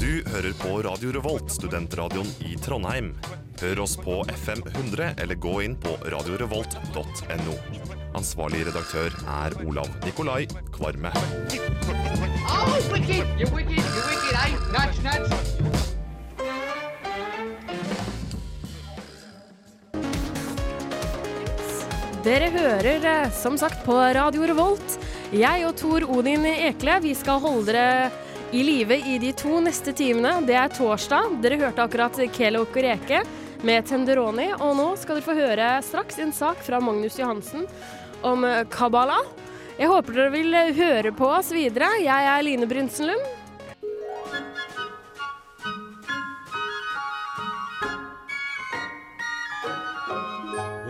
Du hører på Radio Revolt, studentradioen i Trondheim. Hør oss på FM 100 eller gå inn på radiorevolt.no. Ansvarlig redaktør er Olav Nikolai Kvarme. Oh, wicked! You're wicked, you're wicked? Nudge, nudge. Dere hører eh, som sagt på Radio Revolt. Jeg og Tor Odin Ekle vi skal holde dere i live i de to neste timene. Det er torsdag. Dere hørte akkurat Kelo Kureke med Tenderoni. Og nå skal dere få høre straks en sak fra Magnus Johansen om Kabbala. Jeg håper dere vil høre på oss videre. Jeg er Line Brynsenlund.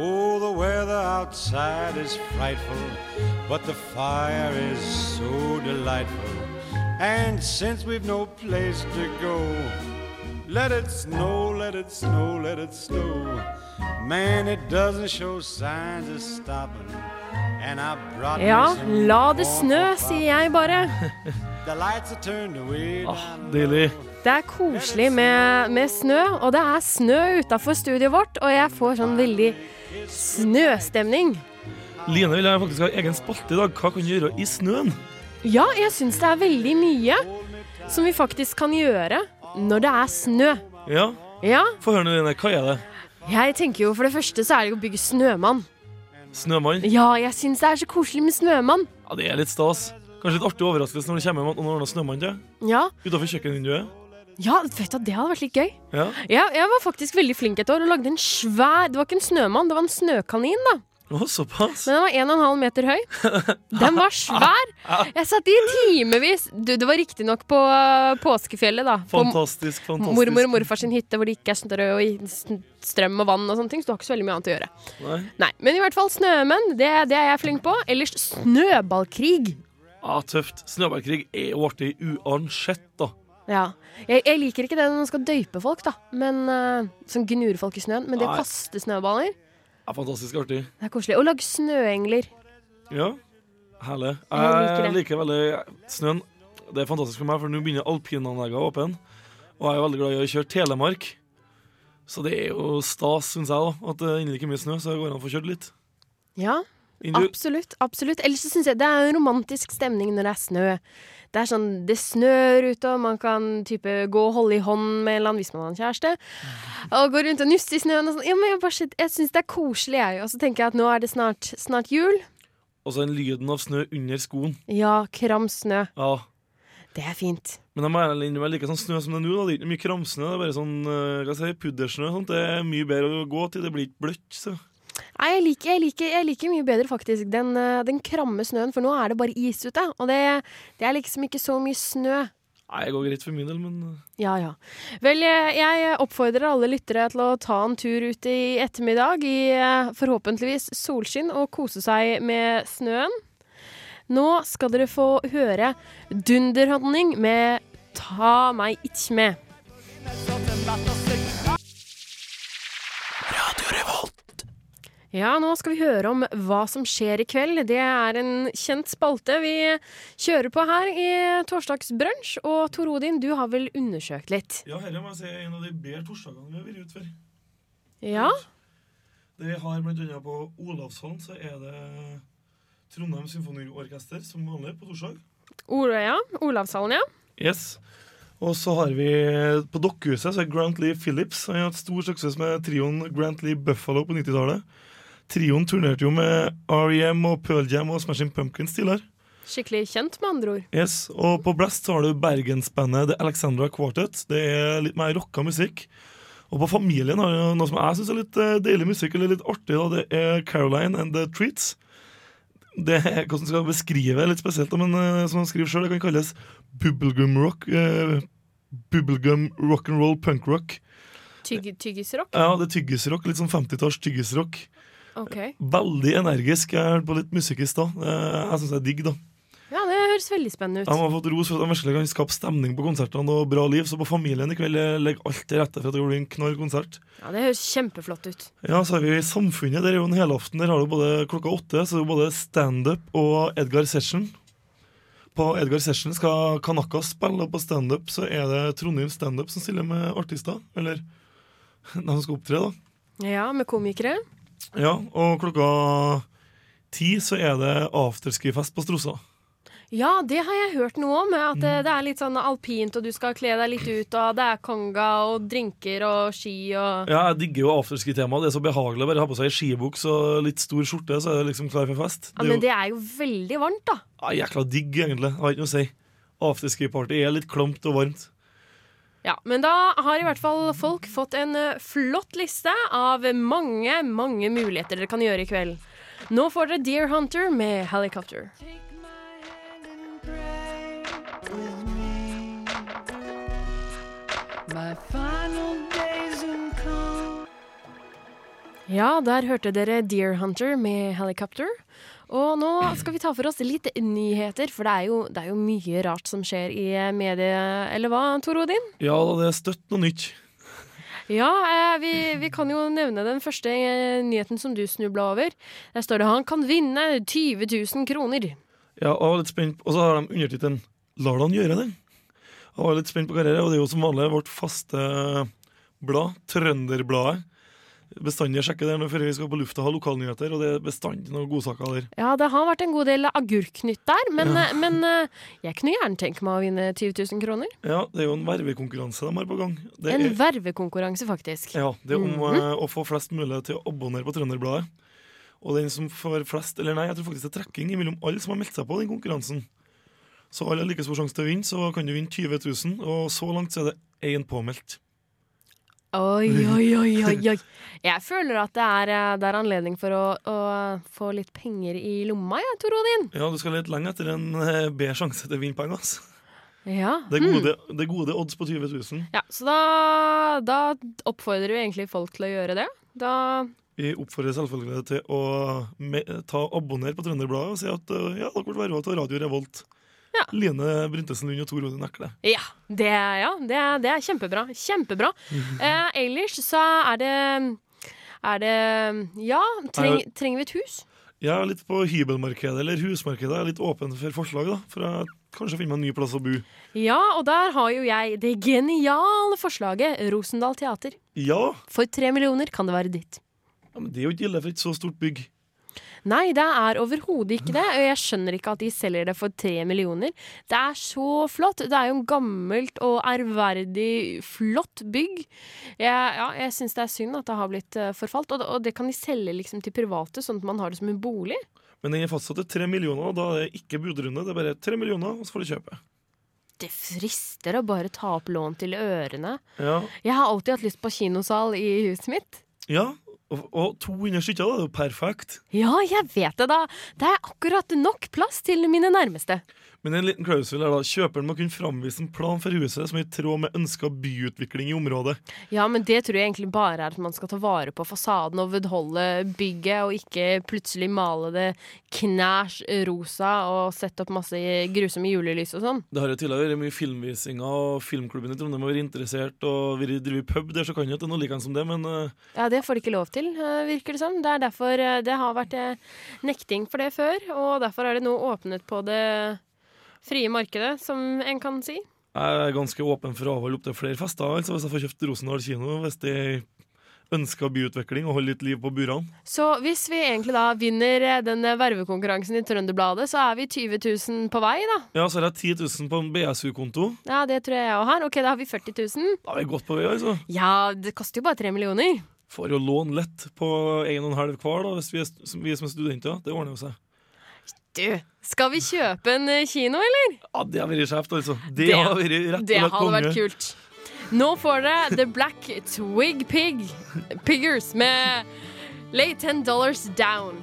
Oh, the weather outside is frightful, but the fire is so delightful. And since we've no place to go, let it snow, let it snow, let it snow. Man, it doesn't show signs of stopping. And I brought Ja, la det snø, sier jeg bare. Ah, deilig. Det er koselig med, med snø, og det er snø utafor studioet vårt, og jeg får sånn veldig snøstemning. Line vil jeg faktisk ha egen spalte i dag. Hva kan du gjøre i snøen? Ja, jeg syns det er veldig mye som vi faktisk kan gjøre når det er snø. Ja, Ja, få høre Line. Hva er det? jeg tenker jo for det første så er det å bygge snømann. Snømann? Ja, jeg syns det er så koselig med snømann. Ja, det er litt stas. Kanskje litt artig overraskelse når det kommer med noen ordner snømann til Ja, utafor kjøkkenvinduet. ja vet du, det hadde vært litt gøy. Ja. Ja, jeg var faktisk veldig flink et år og lagde en svær Det var ikke en snømann, det var en snøkanin, da. Såpass. Men den var 1,5 meter høy. Den var svær! Jeg satt i timevis. Du, Det var riktignok på uh, påskefjellet, da. På Fantastisk, fantastisk. mormor og morfar sin hytte hvor det ikke er snø og strøm og vann og sånne ting, så du har ikke så veldig mye annet å gjøre. Nei. Nei, Men i hvert fall snømenn, det, det er jeg flink på. Ellers snøballkrig. Ja, tøft. Snøballkrig er jo artig uansett, da. Ja. Jeg, jeg liker ikke det når man skal døype folk, da. Men uh, Som gnur folk i snøen. Men det å kaste snøballer, Ja, fantastisk artig. det er koselig. Og lage snøengler. Ja, herlig. Jeg liker Jeg det. liker veldig snøen. Det er fantastisk for meg, for nå begynner alpinanleggene åpne. Og jeg er veldig glad i å kjøre Telemark. Så det er jo stas, syns jeg, da, at det endelig ikke er mye snø, så det går an å få kjørt litt. Ja, absolutt. absolutt. Ellers så syns jeg det er en romantisk stemning når det er snø. Det er sånn, det snør ute, og man kan type gå og holde i hånd med en eller annen hvis man har en kjæreste. Og gå rundt og nusse i snøen og sånn. Ja, men jeg, bare, jeg syns det er koselig, jeg. Og så tenker jeg at nå er det snart, snart jul. Og så den lyden av snø under skoen. Ja, kram snø. Ja. Det er fint. Men jeg må ærlig innrømme, jeg liker sånn snø som det er nå. da. Det er ikke mye kramsnø, det er bare sånn eh, hva skal jeg si, puddersnø. Sånt. Det er mye bedre å gå til, det blir ikke bløtt. Så. Nei, jeg liker, jeg, liker, jeg liker mye bedre faktisk den, eh, den kramme snøen, for nå er det bare is ute. Og det, det er liksom ikke så mye snø. Nei, det går greit for min del, men eh, Ja, ja. Vel, eh, jeg oppfordrer alle lyttere til å ta en tur ut i ettermiddag i forhåpentligvis solskinn og kose seg med snøen. Nå skal dere få høre Dunderhonning med Ta meg ikke med. Ja, nå skal vi høre om hva som skjer i kveld. Det er en kjent spalte vi kjører på her i Torsdagsbrunsj. Og Tor Odin, du har vel undersøkt litt? Ja, dette må jeg si er en av de bedre torsdagene vi har vært ute for. Ja? Det vi har blant annet på Olavshallen, så er det Trondheim Symfoniorkester som vanlig på torsdag. Ola, ja. Olavshallen, ja. Yes. Og så har vi på Dokkehuset så er Grant Lee Phillips. Han har hatt stor suksess med trioen Grant Lee Buffalo på 90-tallet. Trioen turnerte jo med R.E.M. og Pearl Jam og Smashing Pumpkins tidligere. Skikkelig kjent, med andre ord. Yes, Og på Blast så har du bergensbandet The Alexandra Quartet. Det er litt mer rocka musikk. Og på Familien har du noe som jeg syns er litt eh, deilig musikk, eller litt artig. og Det er Caroline and The Treats. Det er hvordan skal beskrive litt spesielt, men eh, som han skriver sjøl, det kan kalles bubblegum rock. eh, bubblegum rock'n'roll punk rock. Tygg, tyggisrock? Ja, det er tyggisrock. Litt sånn 50-talls tyggisrock. OK. Veldig energisk. Jeg hørte på litt musikk i stad. Eh, Jeg syns det er digg, da. Ja, det høres veldig spennende ut. De har fått ros for at de virkelig kan skape stemning på konsertene og bra liv. Så på Familien i kveld eh, legger alt til rette for at det blir en knall konsert. Ja, Det høres kjempeflott ut. Ja, så har vi Samfunnet. Der er jo en helaften. Der har du både klokka åtte så er det både standup og Edgar Session. På Edgar Session skal Kanaka spille, og på standup så er det Trondheim Standup som stiller med artister. Eller de som skal opptre, da. Ja, med komikere. Ja, og klokka ti så er det afterski-fest på Strosa. Ja, det har jeg hørt noe om. At Mm. det, det er litt sånn alpint, og du skal kle deg litt ut, og det er konga og drinker og ski og Ja, jeg digger jo afterski-temaet. Det er så behagelig å bare ha på seg ei skibuks og litt stor skjorte, så er det liksom klar for fest. Ja, Det er Men jo det er jo veldig varmt, da. ja, jækla digg, egentlig. Jeg har ikke noe å si. Afterski-party er litt klamt og varmt. Ja, Men da har i hvert fall folk fått en eh, flott liste av mange, mange muligheter dere kan gjøre i kveld. Nå får dere Deer Hunter med Helicopter. Ja, der hørte dere Deer Hunter med Helicopter. Og nå skal vi ta for oss litt nyheter, for det er jo, det er jo mye rart som skjer i mediet, eller hva, Tor Odin? Ja, det er støtt noe nytt. Ja, eh, vi, vi kan jo nevne den første eh, nyheten som du snubla over. Der står det 'Han kan vinne 20 000 kroner'. Ja, og jeg var litt spent Og så har de undertittelen 'Lar han gjøre det'? Jeg var litt spent på karriere, er, og det er jo som vanlig vårt faste blad, Trønderbladet. Bestandig sjekker det før vi skal på lufta ha lokalnyheter, og det er bestandig noen godsaker der. Ja, det har vært en god del agurknytt der, men, ja. men eh, jeg kunne gjerne tenke meg å vinne 20 000 kroner. Ja, det er jo en vervekonkurranse de har på gang. Det En er, vervekonkurranse, faktisk. ja, det er om mm -hmm. å få flest mulig til å abonnere på Trønderbladet. Og den som får flest, eller nei, jeg tror faktisk det er trekking mellom alle som har meldt seg på den konkurransen. Så alle har like stor sjanse til å vinne, så kan du vinne 20 000, og så langt så er det én påmeldt. Oi, oi, oi, oi, oi. Jeg føler at det er, eh, det er anledning for å, å få litt penger i lomma, jeg, Tor Odin. Ja, du skal lete lenge etter en eh, bedre sjanse til å vinne penger. Altså. Ja. Det er gode, gode, det er gode odds på 20 000. ja så da, da oppfordrer du egentlig folk til å gjøre det. Da Vi oppfordrer selvfølgelig til å ta abonner på Trønderbladet og si at eh, ja, dere burde være med til Radio Revolt. Ja. Line Bryntesen Lund og Tor Odin Ekle. Ja, det, ja, det, det er kjempebra. Kjempebra. Eh, ellers så er det Er det Ja, treng, trenger vi et hus? Jeg er litt på hybelmarkedet eller husmarkedet. Jeg er litt åpen for forslag, da. For jeg kanskje finner meg en ny plass å bo. Ja, og der har jo jeg det geniale forslaget Rosendal Teater. Ja, For tre millioner kan det være ditt. ja men det er jo ikke ille for et så stort bygg. Nei, det er overhodet ikke det. Og jeg skjønner ikke at de selger det for tre millioner. Det er så flott. Det er jo en gammelt og ærverdig, flott bygg. Jeg, ja, jeg syns det er synd at det har blitt eh, forfalt. Og det, og det kan de selge liksom til private, sånn at man har det som en bolig. Men den er fastsatt til tre millioner, og da er det ikke budrunde. Det er bare tre millioner, og så får du kjøpe. Det frister å bare ta opp lån til ørene. Ja, Jeg har alltid hatt lyst på kinosal i huset mitt. ja. Og, og 200 stykker. Det er jo perfekt. Ja, jeg vet det, da. Det er akkurat nok plass til mine nærmeste. Men en liten klausul er da kjøperen må kunne framvise en plan for huset som er i tråd med ønska byutvikling i området. Ja, men det tror jeg egentlig bare er at man skal ta vare på fasaden og vedholde bygget, og ikke plutselig male det knæsj rosa og sette opp masse grusomme julelys og sånn. Det har jo tidligere vært mye filmvisinger, og filmklubben i Trondheim har vært interessert og vært drevet pub der, så kan jo er noe likende som det, men eh, Ja, det får de ikke lov til, eh, virker det som. Det er derfor eh, det har vært nekting for det før, og derfor er det nå åpnet på det frie markedet, som en kan si. jeg er ganske åpen for å avholde opptil flere fester, altså hvis jeg får kjøpt Rosendal kino, hvis de ønsker byutvikling og holder litt liv på burene. Så hvis vi egentlig da vinner eh, den eh, vervekonkurransen i Trønderbladet, så er vi 20 000 på vei, da. Ja, så har jeg 10 000 på en BSU-konto. Ja, det tror jeg jeg òg har. Ok, da har vi 40 000. Da er vi godt på vei, altså. Ja, det koster jo bare 3 millioner. Får jo lån lett på 1,5 hver, da, hvis vi er, vi som er studenter. Det ordner jo seg. Du, skal vi kjøpe en eh, kino, eller? Ja, det har vært skjevt, altså. Det, Det- har vært rett Det hadde vært kult. Nå får dere The Black Twig Pig Piggers med Lay ten dollars down.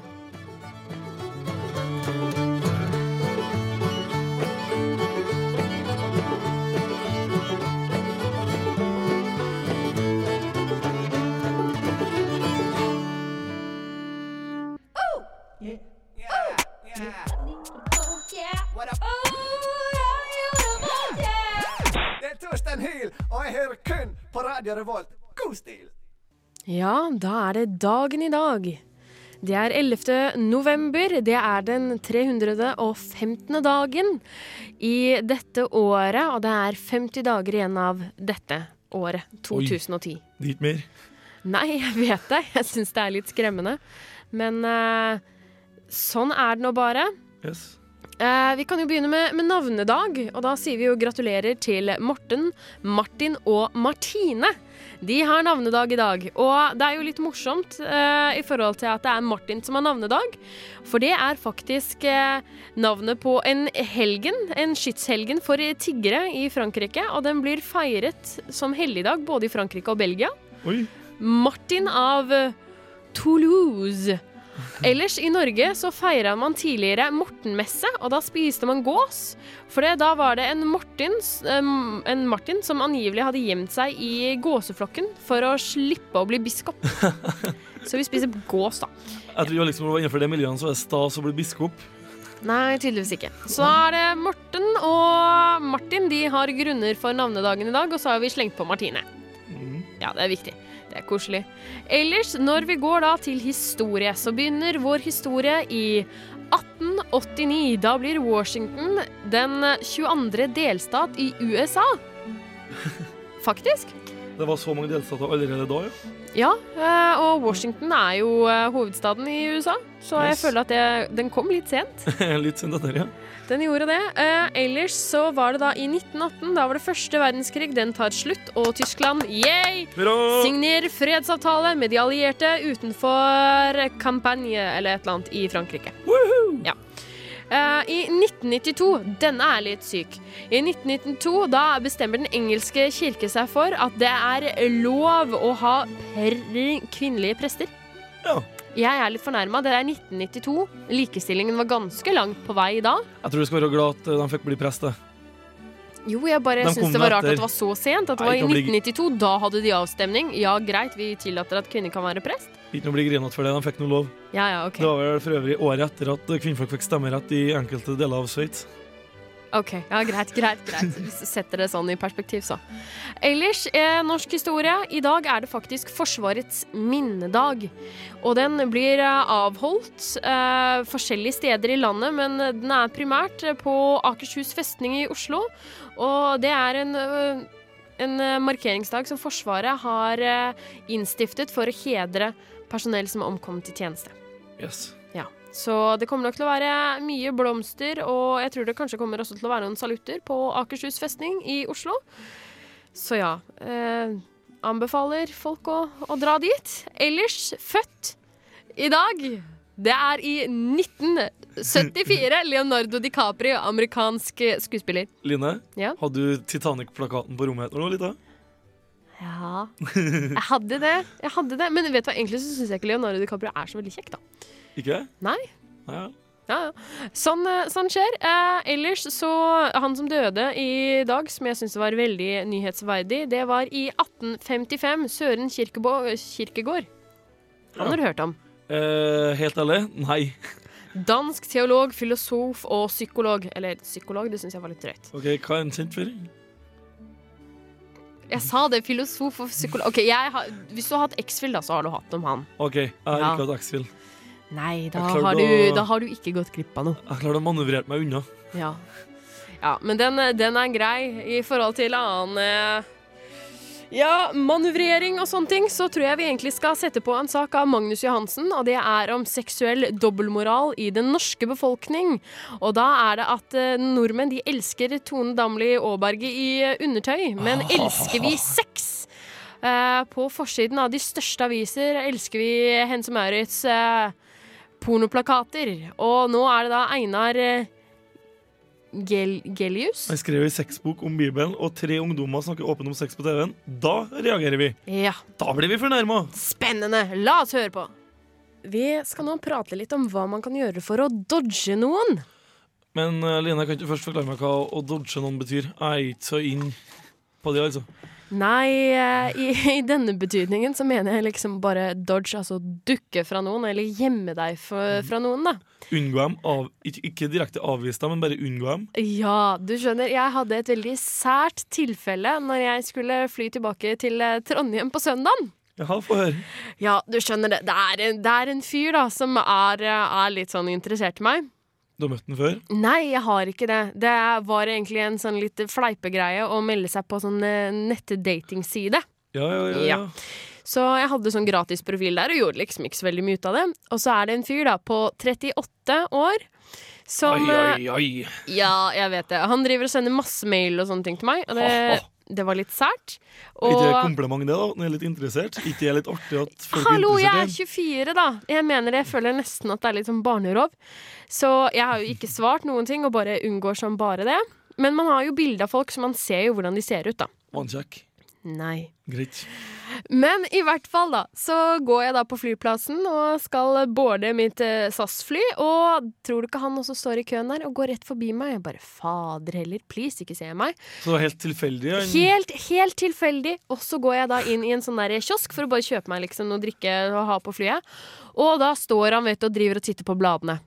Er Hyl, og jeg hører kun på Radio Revolt. God stil! Ja, da er det dagen i dag. Det er 11. november. Det er den 315. dagen i dette året, og det er 50 dager igjen av dette året, 2010. Oi, er mer. Nei, jeg vet det. Jeg syns det er litt skremmende. Men uh, sånn er det nå bare. Yes. Eh, vi kan jo begynne med, med navnedag, og da sier vi jo gratulerer til Morten, Martin og Martine. De har navnedag i dag, og det er jo litt morsomt eh, i forhold til at det er Martin som har navnedag. For det er faktisk eh, navnet på en helgen, en skytshelgen for tiggere i Frankrike. Og den blir feiret som helligdag både i Frankrike og Belgia. Oi. Martin av Toulouse. Ellers i Norge så feira man tidligere Mortenmesse, og da spiste man gås. For det, da var det en Martin, en Martin som angivelig hadde gjemt seg i gåseflokken for å slippe å bli biskop. Så vi spiser gås, da. Jeg tror liksom var innenfor det miljøet så er det stas å bli biskop. Nei, tydeligvis ikke. Så er det Morten og Martin. De har grunner for navnedagen i dag, og så har vi slengt på Martine. Ja, det er viktig. Det er koselig. Ellers, når vi går da til historie, så begynner vår historie i 1889. Da blir Washington den 22. delstat i USA. Faktisk. Det var så mange delstater allerede da, ja. Ja, eh, og Washington er jo eh, hovedstaden i USA, så jeg føler at det, den kom litt sent. Litt sent etter, ja. Den gjorde det. Eh, ellers så var det da i 1918. Da var det første verdenskrig. Den tar slutt, og Tyskland yay, Hurra! signerer fredsavtale med de allierte utenfor Campagne eller et eller annet i Frankrike. Ja. Eh, I 1992, denne er litt syk. I 1992 da bestemmer den engelske kirke seg for at det er lov å ha per kvinnelige prester. Ja. Jeg er litt fornærma. Det er 1992. Likestillingen var ganske langt på vei da. Jeg tror du skal være glad at eh, de fikk bli prest. det. Jo, jeg bare De syns det var rart etter. at det var så sent. At det Nei, var i ikke bli- 1992. Da hadde de avstemning. Ja, greit, vi tillater at kvinner kan være prest. Ikke noe å bli grinete for det, de fikk noe lov. Ja, ja, OK. Det var vel for øvrig året etter at kvinnfolk fikk stemmerett i enkelte deler av Sveits. Ok, ja, Greit, greit. greit setter det sånn i perspektiv, så. Ellers, eh, norsk historie. I dag er det faktisk Forsvarets minnedag. Og den blir eh, avholdt eh, forskjellige steder i landet, men den er primært eh, på Akershus festning i Oslo. Og det er en, eh, en eh, markeringsdag som Forsvaret har eh, innstiftet for å hedre personell som omkommet i tjeneste. Yes. Ja, så det kommer nok til å være mye blomster, og jeg tror det kanskje kommer også til å være noen salutter på Akershus festning i Oslo. Så ja, eh, anbefaler folk å, å dra dit. Ellers født i dag. Det er i 1974. Leonardo DiCaprio, amerikansk skuespiller. Line, Ja. hadde du Titanic-plakaten på rommet nå, lita? Ja Jeg hadde det. Jeg hadde det. Men vet du hva, egentlig så syns jeg ikke Leonardo DiCaprio er så veldig kjekk, da. Ikke? Nei. Ja. Ja, ja. Sånn, eh, sånn skjer. Eh, ellers så Han som døde i dag, som jeg syns var veldig nyhetsverdig, det var i 1855. Søren Kirkebo Kirkegård. Han har du hørt om. Eh, helt ærlig, nei. Dansk teolog, filosof og psykolog. Eller psykolog, det syns jeg var litt drøyt. Ok, Hva er en for? Jeg sa det, filosof og psykolog. Ok, har, Hvis du har hatt X-Fill, da, så har du hatt om han. Ok, jeg har ikke hatt X-Fill. Nei, da har, du, å- da har du ikke gått glipp av noe. Jeg klarte å manøvrere meg unna. Ja. ja men den, den er grei i forhold til annen eh, Ja, manøvrering og sånne ting, så tror jeg vi egentlig skal sette på en sak av Magnus Johansen, og det er om seksuell dobbeltmoral i den norske befolkning. Og da er det at eh, nordmenn de elsker Tone Damli Aaberge i eh, undertøy, men elsker vi sex? Eh, på forsiden av de største aviser elsker vi Hense Maurits eh, pornoplakater. Og nå er det da Einar eh, Gel Gelius. Jeg skrev en sexbok om Bibelen, og tre ungdommer snakker åpent om sex på TV-en. Da reagerer vi. Ja, Da blir vi fornærma. spennende! La oss høre på. Vi skal nå prate litt om hva man kan gjøre for å dodge noen. Men eh, Line, kan ikke du først forklare meg hva å dodge noen betyr? Jeg er ikke så inn på det, altså. Nei, eh, i, i denne betydningen så mener jeg liksom bare dodge, altså dukke fra noen, eller gjemme deg for, fra noen, da. Unngå dem. Av, ikke, ikke direkte avvise dem, men bare unngå dem. Ja, du skjønner, jeg hadde et veldig sært tilfelle når jeg skulle fly tilbake til eh, Trondheim på søndagen. Jaha, få høre. Ja, du skjønner det. Det er det er en fyr da som er, er litt sånn interessert i meg. Du har møtt den før? Nei, jeg har ikke det. Det var egentlig en sånn litt fleipegreie å melde seg på sånn eh, nettdatingside. Ja, ja, ja. Ja. Så jeg hadde sånn gratis profil der og gjorde liksom ikke så veldig mye ut av det. Og så er det en fyr da på 38 år som Oi, oi, oi. Ja, jeg vet det. Han driver og sender masse mail og sånne ting til meg, og det, det var litt sært. Og... ikke det kompliment, det, da? Når jeg er litt interessert? Ikke det er litt artig at folk Hallo, er jeg er interessert i en? 24, da. Jeg mener det, jeg føler nesten at det er litt sånn barnerov. Så jeg har jo ikke svart noen ting, og bare unngår som bare det. Men man har jo bilde av folk, så man ser jo hvordan de ser ut, da. Vannkjekk. Nei. Greit. Men i hvert fall, da, så går jeg da på flyplassen og skal boarde mitt eh, SAS-fly, og tror du ikke han også står i køen der og går rett forbi meg? Jeg bare fader heller, please, ikke se meg. Så det var helt tilfeldig? han- Helt, helt tilfeldig. Og så går jeg da inn i en sånn der kiosk for å bare kjøpe meg liksom noe drikke å ha på flyet. Og da står han vet du, og driver og titter på bladene.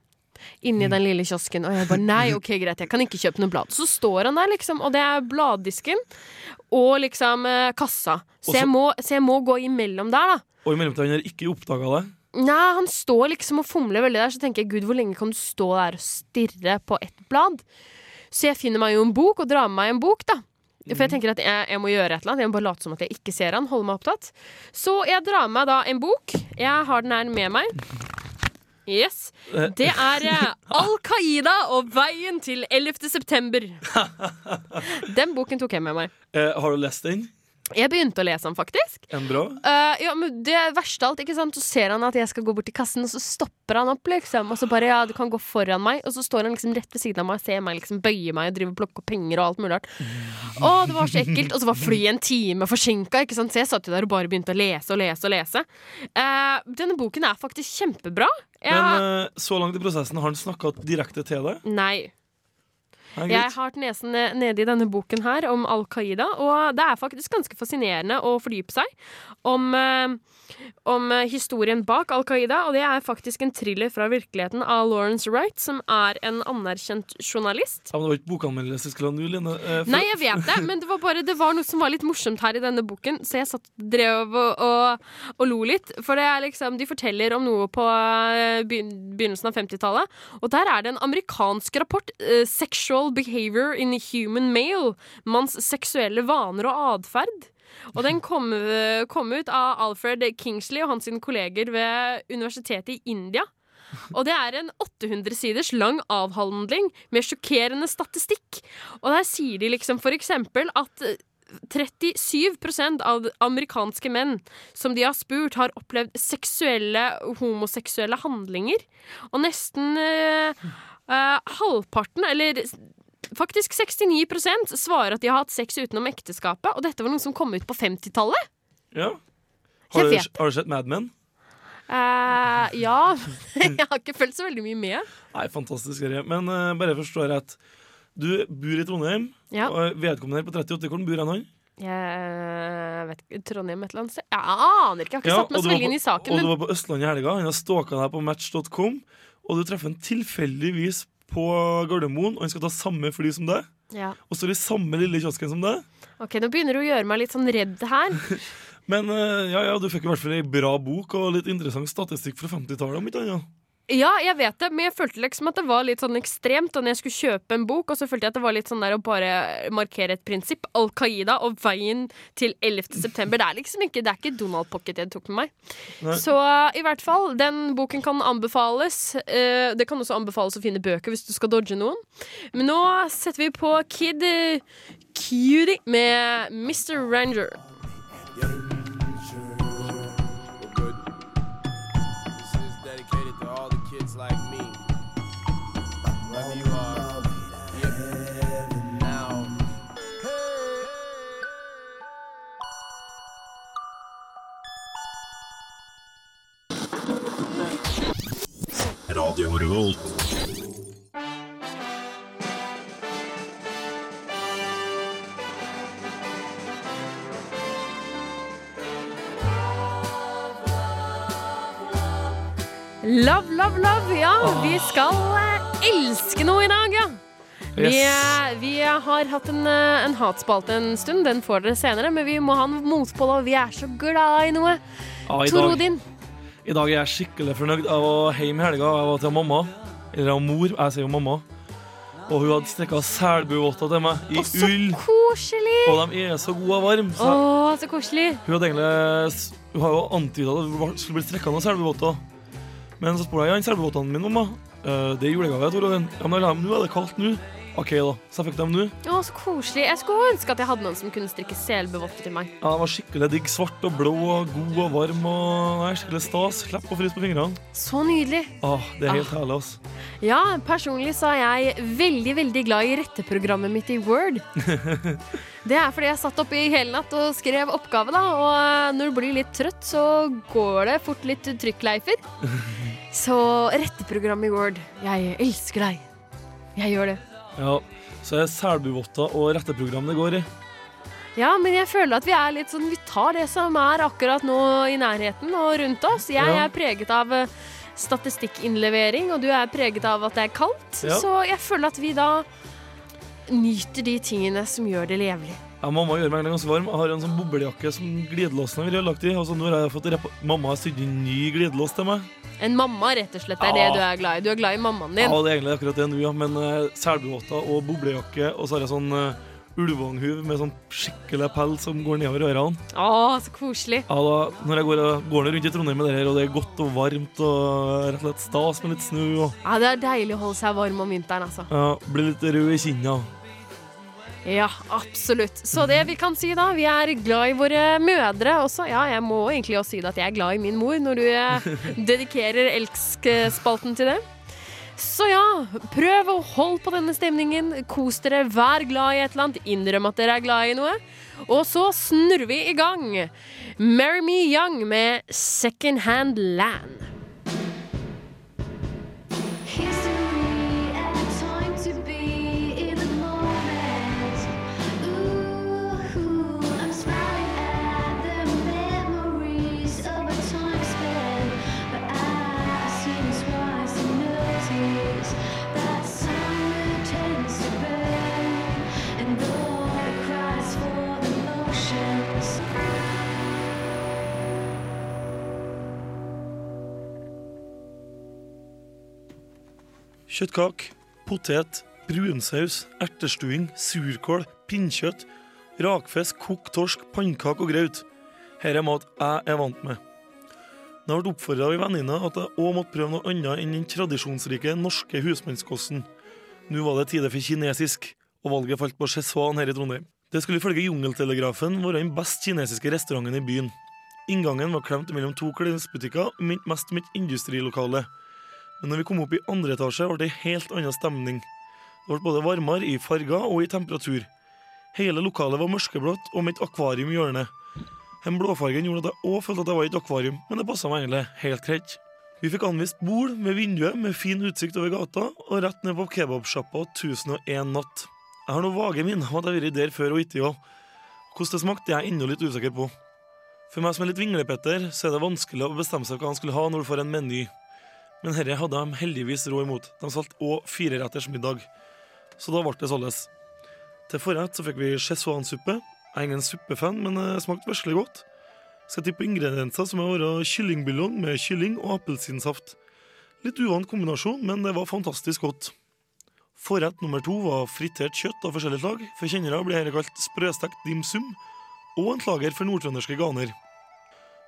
Inni den lille kiosken. Og jeg bare nei, ok, greit, jeg kan ikke kjøpe noe blad. Så står han der, liksom, og det er bladdisken og liksom eh, kassa. Så jeg, må, så jeg må gå imellom der, da. Og i mellomtiden har ikke oppdaga det? Nei, han står liksom og fomler veldig der, så tenker jeg gud, hvor lenge kan du stå der og stirre på ett blad? Så jeg finner meg jo en bok og drar med meg en bok, da. For jeg tenker at jeg, jeg må gjøre et eller annet. Jeg må bare late som at jeg ikke ser han. Holde meg opptatt. Så jeg drar med meg da en bok. Jeg har den her med meg. Yes. Det er eh, Al Qaida og veien til 11. september. Den boken tok jeg med meg. Uh, har du lest den? Jeg begynte å lese han, faktisk. En bra? Uh, ja, men det verste av alt, ikke sant Så ser han at jeg skal gå bort til kassen, og så stopper han opp, liksom. Og så bare, ja, du kan gå foran meg. Og så står han liksom rett ved siden av meg og ser meg liksom bøye meg og drive og plukke opp penger og alt mulig rart. Å, det var så ekkelt. Og så var flyet en time forsinka, ikke sant. Så jeg satt jo der og bare begynte å lese og lese og lese. Uh, denne boken er faktisk kjempebra. Jeg, Men uh, så langt i prosessen har han snakka direkte til deg? Nei. Jeg har hatt nesen nede i denne boken her om Al Qaida, og det er faktisk ganske fascinerende å fordype seg om, eh, om historien bak Al Qaida. Og det er faktisk en thriller fra virkeligheten av Lawrence Wright, som er en anerkjent journalist. Ja, men det var ikke bokanmeldelse vi skulle ha nå, Line. Eh, Nei, jeg vet det, men det var bare Det var noe som var litt morsomt her i denne boken, så jeg satt drev og, og, og lo litt. For det er liksom De forteller om noe på eh, begynnelsen av 50-tallet, og der er det en amerikansk rapport, eh, 'Sexual Behavior in Human Male', manns seksuelle vaner og atferd. Og den kom, eh, kom ut av Alfred Kingsley og hans kolleger ved universitetet i India. Og det er en 800 siders lang avhandling med sjokkerende statistikk. Og der sier de liksom for eksempel at eh, 37% av amerikanske menn som de har spurt, har opplevd seksuelle, homoseksuelle handlinger. Og nesten eh, eh, halvparten, eller faktisk 69% svarer at de har hatt sex utenom ekteskapet. Og dette var noe som kom ut på 50-tallet. Ja. Har du, har du sett Mad Men? Uh, ja. Jeg har ikke følt så veldig mye med. Nei, fantastisk serie. Men uh, bare forstår rett. du bor i Trondheim, Ja. og vedkommende her på 38, Hvor bor han? Jeg vet ikke, Trondheim et eller annet sted? Jeg aner ikke. Jeg har ikke Ja, satt meg så veldig inn i saken. Og du var på Østlandet i helga. Han har stalka deg på match.com, og du treffer ham tilfeldigvis på Gardermoen, og han skal ta samme fly som deg, ja. og står i samme lille kiosken som deg. Ok, Nå begynner du å gjøre meg litt sånn redd her. Men eh, ja, ja, du fikk i hvert fall ei bra bok og litt interessant statistikk fra 50-tallet. om ikke annet. Ja, jeg vet det, men jeg følte liksom at det var litt sånn ekstremt Og når jeg skulle kjøpe en bok, og så følte jeg at det var litt sånn der å bare markere et prinsipp. Al Qaida og veien til 11. september. Det er liksom ikke, det er ikke Donald Pocket jeg tok med meg. Nei. Så i hvert fall, den boken kan anbefales. Uh, det kan også anbefales å finne bøker hvis du skal dodge noen. Men nå setter vi på Kid Cutie med Mr. Ranger. good. Revolt. Love, love, love. Ja, vi skal eh, elske noe i dag, ja. Vi, Yes. vi har hatt en, eh, en hatspalte en stund, den får dere senere, men vi må ha en motpål, og vi er så glad i noe. Ah, Tor Odin. I dag er jeg skikkelig fornøyd. Jeg var hjemme i helga. Jeg var til mamma. Eller mor. Jeg sier jo mamma. Og hun hadde strikka selbuvotter til meg i Å, så ull. koselig! Og de er så gode og varme. Så Å, så koselig. hun hadde egentlig Hun har jo antyda at det var- skulle bli strikka noen selbuvotter. Men så spurte jeg ja, selbuvottene mine, mamma. «Eh, det er julegave, Tor Odin. Ja, men nå er det kaldt nå. OK, da. Så jeg fikk dem nå. Å, så koselig. Jeg skulle ønske at jeg hadde noen som kunne strikke selbevotter til meg. Ja, Den var skikkelig digg. Svart og blå og god og varm. og nei, Skikkelig stas. Slipp å fryse på fingrene. Så nydelig. Åh, det er helt herlig, altså. Ja, personlig så er jeg veldig, veldig glad i retteprogrammet mitt i Word. Det er fordi jeg satt oppe i hele natt og skrev oppgave, da. Og eh, når du blir litt trøtt, så går det fort litt trykkleifer. Så retteprogrammet i Word. Jeg elsker deg. Jeg gjør det. Ja, Så er selbuvotter og retteprogram det går i. Ja, men jeg føler at vi er litt sånn Vi tar det som er akkurat nå i nærheten og rundt oss. Jeg Ja. er preget av eh, statistikkinnlevering, og du er preget av at det er kaldt. Ja. Så jeg føler at vi da nyter de tingene som gjør det levelig. Ja, Mamma gjør meg ganske varm. Jeg har en sånn boblejakke som glidelåsen har vært lagt i. Og så nå har jeg fått rep Mamma har sydd inn ny glidelås til meg. En mamma, rett og slett, er Ja. det du er glad i. Du er glad i mammaen din. Ja, det er egentlig akkurat det nå, ja. Men uh, selbuvotter og boblejakke, og så har jeg sånn uh, ulvanghuv med sånn skikkelig pels som går nedover ørene. Å, så koselig. Ja, da, når jeg går, går rundt i Trondheim med det her, og det er godt og varmt og rett og slett stas med litt snø og Ja, det er deilig å holde seg varm om vinteren, altså. ja, blir litt rød i kinna. Ja, absolutt. Så det vi kan si da, vi er glad i våre mødre også. Ja, jeg må egentlig også si det at jeg er glad i min mor, når du dedikerer dedikerer elskspalten til det. Så ja, prøv å holde på denne stemningen. Kos dere, vær glad i et eller annet. Innrøm at dere er glad i noe. Og så snurrer vi i gang. Marry Me Young med Second Hand Land. Kjøttkake, potet, brunsaus, ertestuing, surkål, pinnkjøtt, rakfisk, kokt torsk, pannekake og graut. Her er mat jeg er vant med. Jeg ble oppfordra av ei venninne at jeg òg måtte prøve noe annet enn den tradisjonsrike norske husmannskosten. Nå var det tide for kinesisk, og valget falt på Cheswan her i Trondheim. Det skulle ifølge Jungeltelegrafen være den best kinesiske restauranten i byen. Inngangen var klemt mellom to klesbutikker og minte mest om et industrilokale. Men når vi kom opp i andre etasje, ble det en helt annen stemning. Det ble både varmere i farger og i temperatur. Hele lokalet var mørkeblått og med et akvarium i hjørnet. Den blåfargen gjorde at jeg òg følte at jeg var i et akvarium, men det passa meg egentlig helt greit. Vi fikk anvist bord med vinduet med fin utsikt over gata, og rett ned på kebabsjappa 1001 natt. Jeg har noen vage minner om at jeg har vært der før og ikke òg. Hvordan det smakte, er jeg ennå litt usikker på. For meg som er litt vinglepetter, så er det vanskelig å bestemme seg hva han skulle ha når du får en meny. Men herre hadde de heldigvis råd imot. De solgte òg fireretters middag. Så da ble det således. Til forrett så fikk vi szechuansuppe. Jeg er ingen suppefan, men det smakte virkelig godt. Skal tippe ingredienser som er våre kyllingbuljong med kylling og appelsinsaft. Litt uvant kombinasjon, men det var fantastisk godt. Forrett nummer to var fritert kjøtt av forskjellige slag. For kjennere blir dette kalt sprøstekt dim sum, og en slager for nordtrønderske ganer.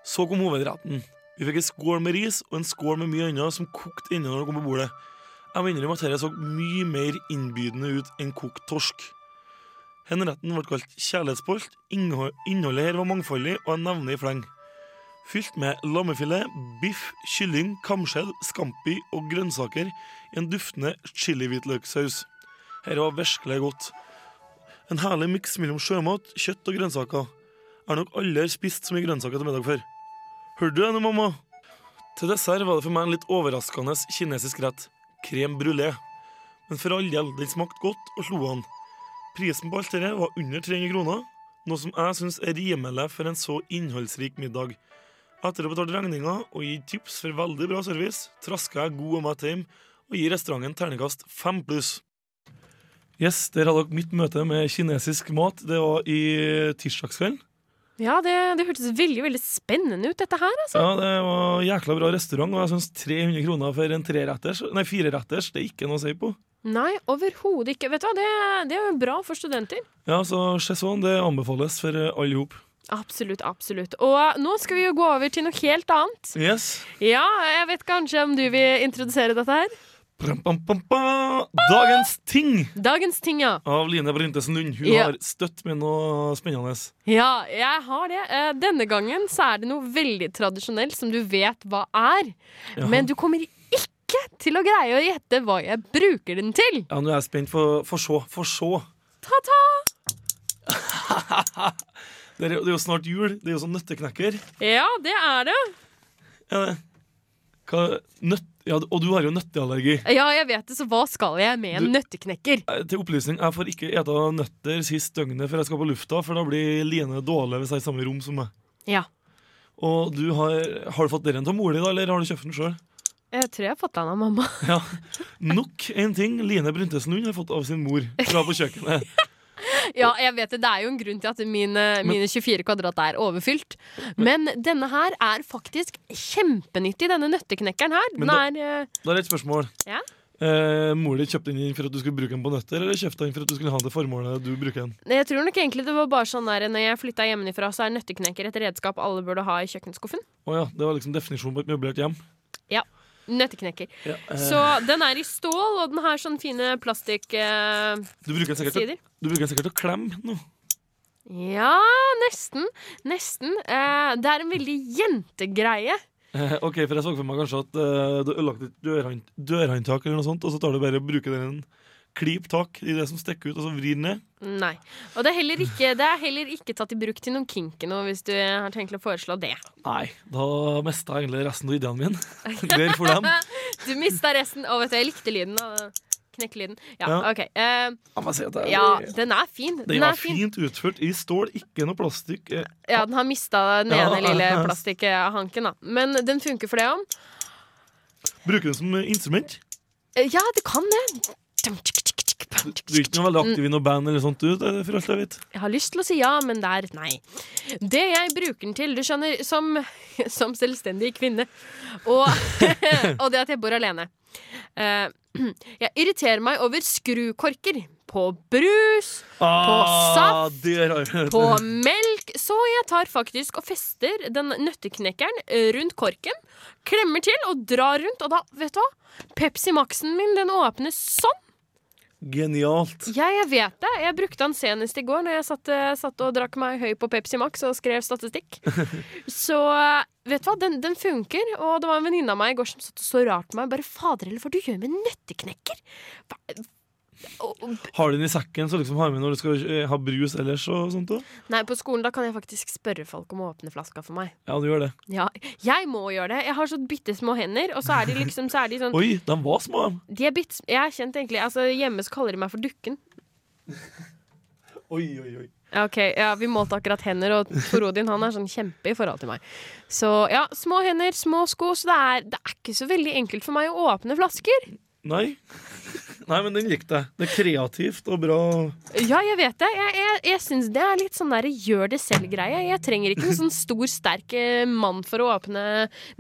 Så kom hovedretten. Vi fikk en skål med ris og en skål med mye annet som kokte inne når det kom på bordet. Jeg må innrømme at dette så mye mer innbydende ut enn kokt torsk. Denne retten ble kalt kjærlighetsbolt. Innholdet her var mangfoldig, og jeg nevner i fleng. Fylt med lammefilet, biff, kylling, kamskjell, scampi og grønnsaker i en duftende chili-hvitløkssaus. Dette var virkelig godt. En herlig miks mellom sjømat, kjøtt og grønnsaker. Jeg har nok aldri spist så mye grønnsaker til middag før. Hørte du nå, mamma? Til dessert var det for meg en litt overraskende kinesisk rett. Krem brulé. Men for all del, den smakte godt og slo an. Prisen på alt dette var under 300 kroner, noe som jeg syns er rimelig for en så innholdsrik middag. Etter å ha betalt regninga og gitt tips for veldig bra service, traska jeg god og mett hjem og gir restauranten terningkast fem pluss. Yes, Der hadde dere mitt møte med kinesisk mat. Det var i tirsdagskvelden. Ja, det, det hørtes veldig veldig spennende ut, dette her. altså. Ja, Det var jækla bra restaurant, og jeg syns 300 kroner for en treretters, nei, fireretters det er ikke noe å si på. Nei, overhodet ikke. Vet du hva, det, det er jo bra for studenter. Ja, så Chesson det anbefales for alle hop. Absolutt, absolutt. Og nå skal vi jo gå over til noe helt annet. Yes. Ja, jeg vet kanskje om du vil introdusere dette her? Dagens ting Dagens ting, ja. av Line Brintesen Lund. Hun Ja. har støtt med noe spennende. Ja, jeg har det. Eh, Denne gangen så er det noe veldig tradisjonelt som du vet hva er. Jaha. Men du kommer ikke til å greie å gjette hva jeg bruker den til. Ja, Nå er jeg spent. Få se. Få se. Ta-ta! Det er jo snart jul. Det er jo sånn nøtteknekker. Ja, det er det. Ja, det? Hva, nøtt, ja, og du har jo nøtteallergi. Ja, jeg vet det, så hva skal jeg med en Du- nøtteknekker? Eh, Til opplysning, jeg får ikke ete nøtter sist døgnet før jeg skal på lufta, for da blir Line dårlig hvis jeg er i samme rom som meg. Ja. Og du har, har du fått den av mora di, eller har du kjøpt den sjøl? Jeg tror jeg har fått den av mamma. Ja. Nok en ting Line Bryntesen Lund har fått av sin mor fra på kjøkkenet. Ja, jeg vet det. Det er jo en grunn til at mine, mine 24 kvadrat er overfylt. Men denne her er faktisk kjempenyttig, denne nøtteknekkeren her. Den Men er eh, Da er det et spørsmål. Ja? Eh, mor di kjøpte den for at du skulle bruke den på nøtter, eller kjøpte den for at du skulle ha det formålet du bruker den? Jeg tror nok egentlig det var bare sånn der Når jeg flytta hjemmefra, så er nøtteknekker et redskap alle burde ha i kjøkkenskuffen. Å ja, det var liksom definisjonen på et møblert hjem. Nøtteknekker. Ja, eh, Så den er i stål, og den har sånne fine plastikksider. du, bruker den sikkert, til- du bruker den sikkert til å klemme nå. ja, nesten. Nesten. Eh, det er en veldig jentegreie. Eh, ok, for jeg så for meg kanskje at eh, du har ødelagt et dørhåndtak eller noe sånt, og så tar du bare og bruker den en klip tak i det som stikker ut, og så vrir den ned. Nei. Og det er, heller ikke, det er heller ikke tatt i bruk til noen kinky nå, hvis du har tenkt å foreslå det. Nei, da mista jeg egentlig resten av ideene mine. Der for dem. Du mista resten. Å, vet du, jeg likte lyden. Knekkelyden. Ja, Ja. OK. Uh, må si at ja, den er fin. den Den er, er fin. fint utført i stål, ikke noe plastikk. Eh, Ja, den har mista den Ja. ene lille plastikkhanken, da. Men den funker for det òg. Bruker den som instrument. Ja, det kan det. Du er ikke noe veldig aktiv i noe band eller sånt, du, for alt jeg vet. Jeg har lyst til å si ja, men det er nei. Det jeg bruker den til, du skjønner, som, som selvstendig kvinne, og, og det at jeg bor alene Eh, Jeg irriterer meg over skrukorker på brus, Ah, saft, på melk, så jeg tar faktisk og fester den nøtteknekkeren rundt korken, klemmer til og drar rundt, og da, vet du hva? Pepsi Max-en min, den åpnes sånn. Genialt. Ja, jeg vet det. Jeg brukte den senest i går når jeg satt, eh, satt og drakk meg høy på Pepsi Max og skrev statistikk. Så vet du hva, den, den funker. Og det var en venninne av meg i går som satt og så rart på meg. Bare fader, eller hva du gjør med nøtteknekker? Hva? Har du den i sekken så liksom har med når du skal eh, ha brus ellers og sånt òg? Nei, på skolen da kan jeg faktisk spørre folk om å åpne flaska for meg. Ja, du gjør det. Ja, jeg må gjøre det. Jeg har så bitte små hender, og så er de liksom så er de sånn Oi, de var små. de. er bitt, Jeg er kjent egentlig altså Hjemme så kaller de meg for Dukken. Oi, oi, oi. Ja, Ok, ja, Vi målte akkurat hender, og Tor Odin han er sånn kjempe i forhold til meg. Så ja, små hender, små sko. Så det er, det er ikke så veldig enkelt for meg å åpne flasker. Nei. Nei, men den likte jeg. Det er kreativt og bra. Ja, jeg vet det. Jeg, jeg, jeg syns det er litt sånn der gjør det selv-greie. Jeg trenger ikke en sånn stor, sterk eh, mann for å åpne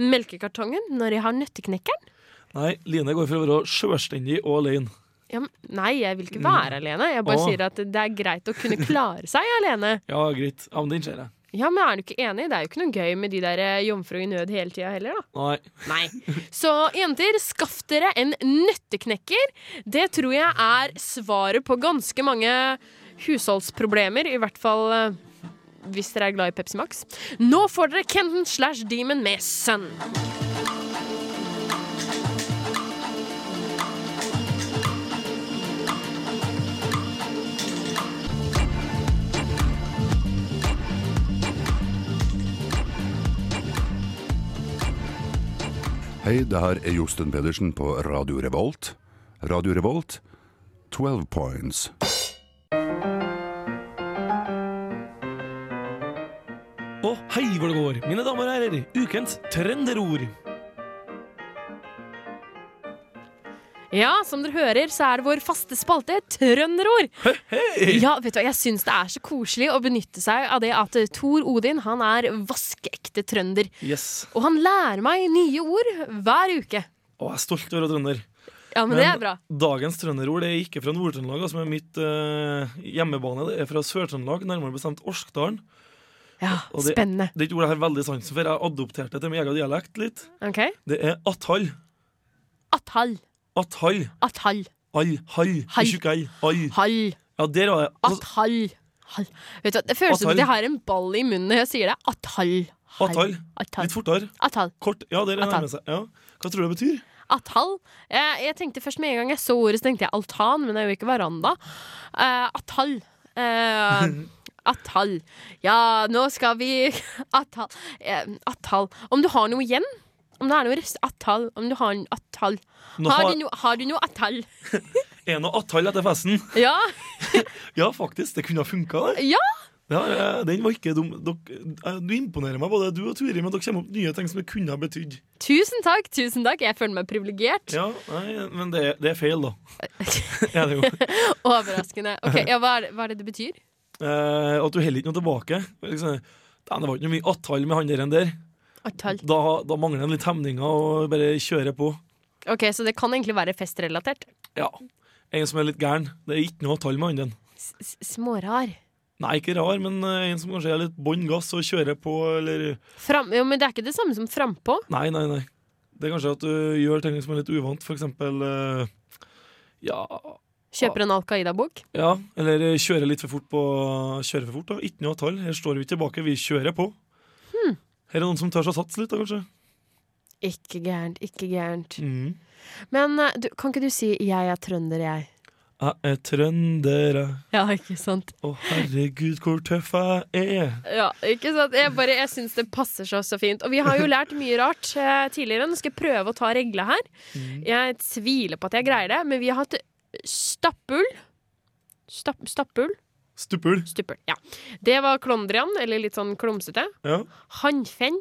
melkekartongen når jeg har nøtteknekkeren. Nei, Line går for å være sjølstendig og alene. Ja, nei, jeg vil ikke være alene. Jeg bare Åh. sier at det er greit å kunne klare seg alene. Ja, greit. Ja, men den ser jeg. Ja, men er du ikke enig? Det er jo ikke noe gøy med de der eh, jomfru i nød hele tida heller, da. Nei. Nei. Så jenter, skaff dere en nøtteknekker. Det tror jeg er svaret på ganske mange husholdsproblemer, i hvert fall eh, hvis dere er glad i Pepsi Max. Nå får dere Kenton slash Demon med Sun. Hei, det her er Josten Pedersen på Radio Revolt. Radio Revolt, 12 points. Og hei hvor det går, mine damer og herrer. Ukens trønderord. Ja, som dere hører, så er det vår faste spalte Trønderord. Hei! Ja, vet du hva, Jeg syns det er så koselig å benytte seg av det at Tor Odin han er vaskeekte trønder. Yes. Og han lærer meg nye ord hver uke. Og jeg er stolt over å være trønder. Ja, men, det er bra. dagens trønderord det er ikke fra Nord-Trøndelag, som er mitt eh, hjemmebane. Det er fra Sør-Trøndelag, nærmere bestemt Orskdalen. Ja, det- Spennende. Det er ikke ordet jeg har veldig sansen for. Jeg adopterte det til min egen dialekt litt. Ok. Det er atthall. Atthall. Atthall. Atthall. All. Hall. Hall. Tjukk L. All. Hall. Ja, der var det. Altså, Atthall. Hall. Vet du, Det føles som at jeg har en ball i munnen når jeg sier det. Atthall. Atthall. Litt fortere. Atthall. Kort. Ja, der er det nærmer seg. Ja. Hva tror du det betyr? Atthall. Jeg, jeg tenkte først med en gang jeg så ordet, så tenkte jeg altan, men det er jo ikke veranda. Uh, atthall. Uh, atthall. Ja, nå skal vi Atthall. Uh, atthall. Om du har noe igjen? Om det er noe rest... Atthall. Om du har en attall. Har du, no, har du noe atthall? Er noe attall etter festen? Ja. Ja, faktisk. Det kunne ha funka, det. ja. Ja, eh, den var ikke dum. Eh, du imponerer meg, både du og Turi, men dere kommer opp nye ting som det kunne ha betydd. Tusen takk. tusen takk Jeg føler meg privilegert. Ja, nei, men det, er- det er feil, da. ja, det er. Overraskende. Ok, ja, hva, er det, hva er det det betyr? Eh, at du heller ikke noe tilbake. Liksom, det var ikke noe mye attall med han der enn der. Da, da mangler en litt hemninger og bare kjører på. Ok, Så det kan egentlig være festrelatert? Ja. En som er litt gæren. Det er ikke noe tall med han den. S Smårar. Nei, ikke rar, men eh, en som kanskje er litt bånn gass og kjører på, eller Fram, jo, men det er ikke det samme som frampå. Nei, nei, nei. Det er kanskje at du gjør ting som er litt uvant, for eksempel eh, Ja, Kjøper en Al Qaida-bok. ja eller eh, kjører litt for fort på Kjører for fort, da. Ikke noe tall. Her står vi tilbake, vi kjører på. Hmm. Her er noen som tør å satse litt, da, kanskje. Ikke gærent, ikke gærent. Mm. Men eh, du, kan ikke du si 'jeg er trønder', jeg? Jeg er trønder, jeg. Ja, ikke sant? Å, herregud, hvor tøff jeg er. Ja, ikke sant? Jeg, bare, jeg syns det passer så, så fint. Og vi har jo lært mye rart eh, tidligere. Nå skal jeg prøve å ta regla her. Jeg tviler på at jeg greier det, men vi har hatt stappull. Stapp, stappull? Stuppul. Stupul, ja. Det var klondrian, eller litt sånn klumsete. Ja. Hannfenn.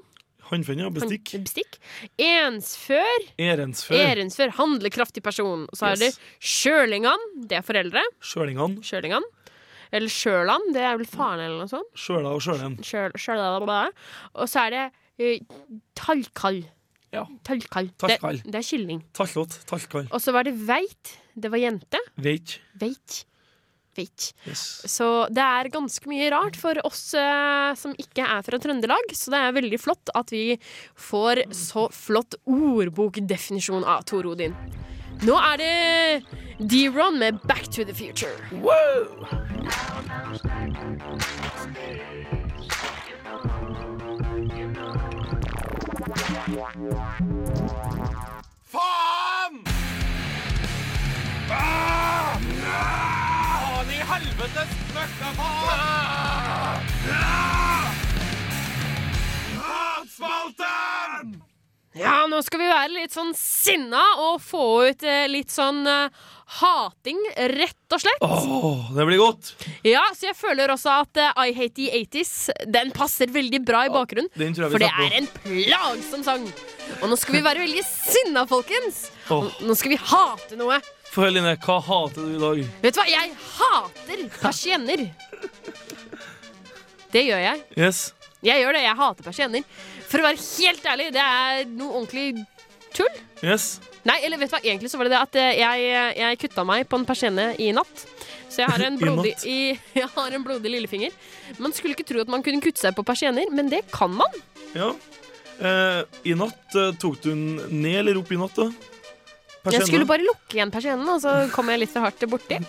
Hannfenn, ja. Bestikk. Han, bestikk. Ensfør. Erensfør. Erensfør. Handlekraftig person. Og så er det Yes. sjølingan. Det er foreldre. Sjølingan. Sjølingan. Eller Sjøland. Det er vel faren, eller noe sånt. Sjøla og sjølen. Sjøl, og så er det uh, tallkall. Ja. Tallkall. Det, det er kylling. Tallott. Tallkall. Og så var det veit. Det var jente. Veit. Veit. Veit. Yes. Så det er ganske mye rart for oss eh, som ikke er fra Trøndelag. Så det er veldig flott at vi får så flott ordbokdefinisjon av Tor Odin. Nå er det D-Ron med Back to the Future. Wow! Faen! Ah! I helvetes møkkafaen! Ja, nå skal vi være litt sånn sinna og få ut eh, litt sånn eh, hating, rett og slett. Åh, det blir godt. Ja, så jeg føler også at eh, I Hate the 80s Den passer veldig bra i bakgrunnen. Jeg vi For det er en plagsom sang. Og nå skal vi være veldig sinna, folkens. Oh. Nå skal vi hate noe. Få høre, Line, hva hater du i dag? Vet du hva? Jeg hater persienner. Det gjør jeg. Yes. Jeg gjør det. Jeg hater persienner. For å være helt ærlig, det er noe ordentlig tull. Yes. Nei, eller vet du hva, egentlig så var det det at eh, jeg, jeg kutta meg på en persienne i natt. Så jeg har en I blodig, natt? i, jeg har en blodig lillefinger. Man skulle ikke tro at man kunne kutte seg på persienner, men det kan man. Ja. Eh, I natt eh, tok du den ned eller opp i natt, da? Jeg skulle bare lukke igjen persiennen, og så kom jeg litt for hardt borti.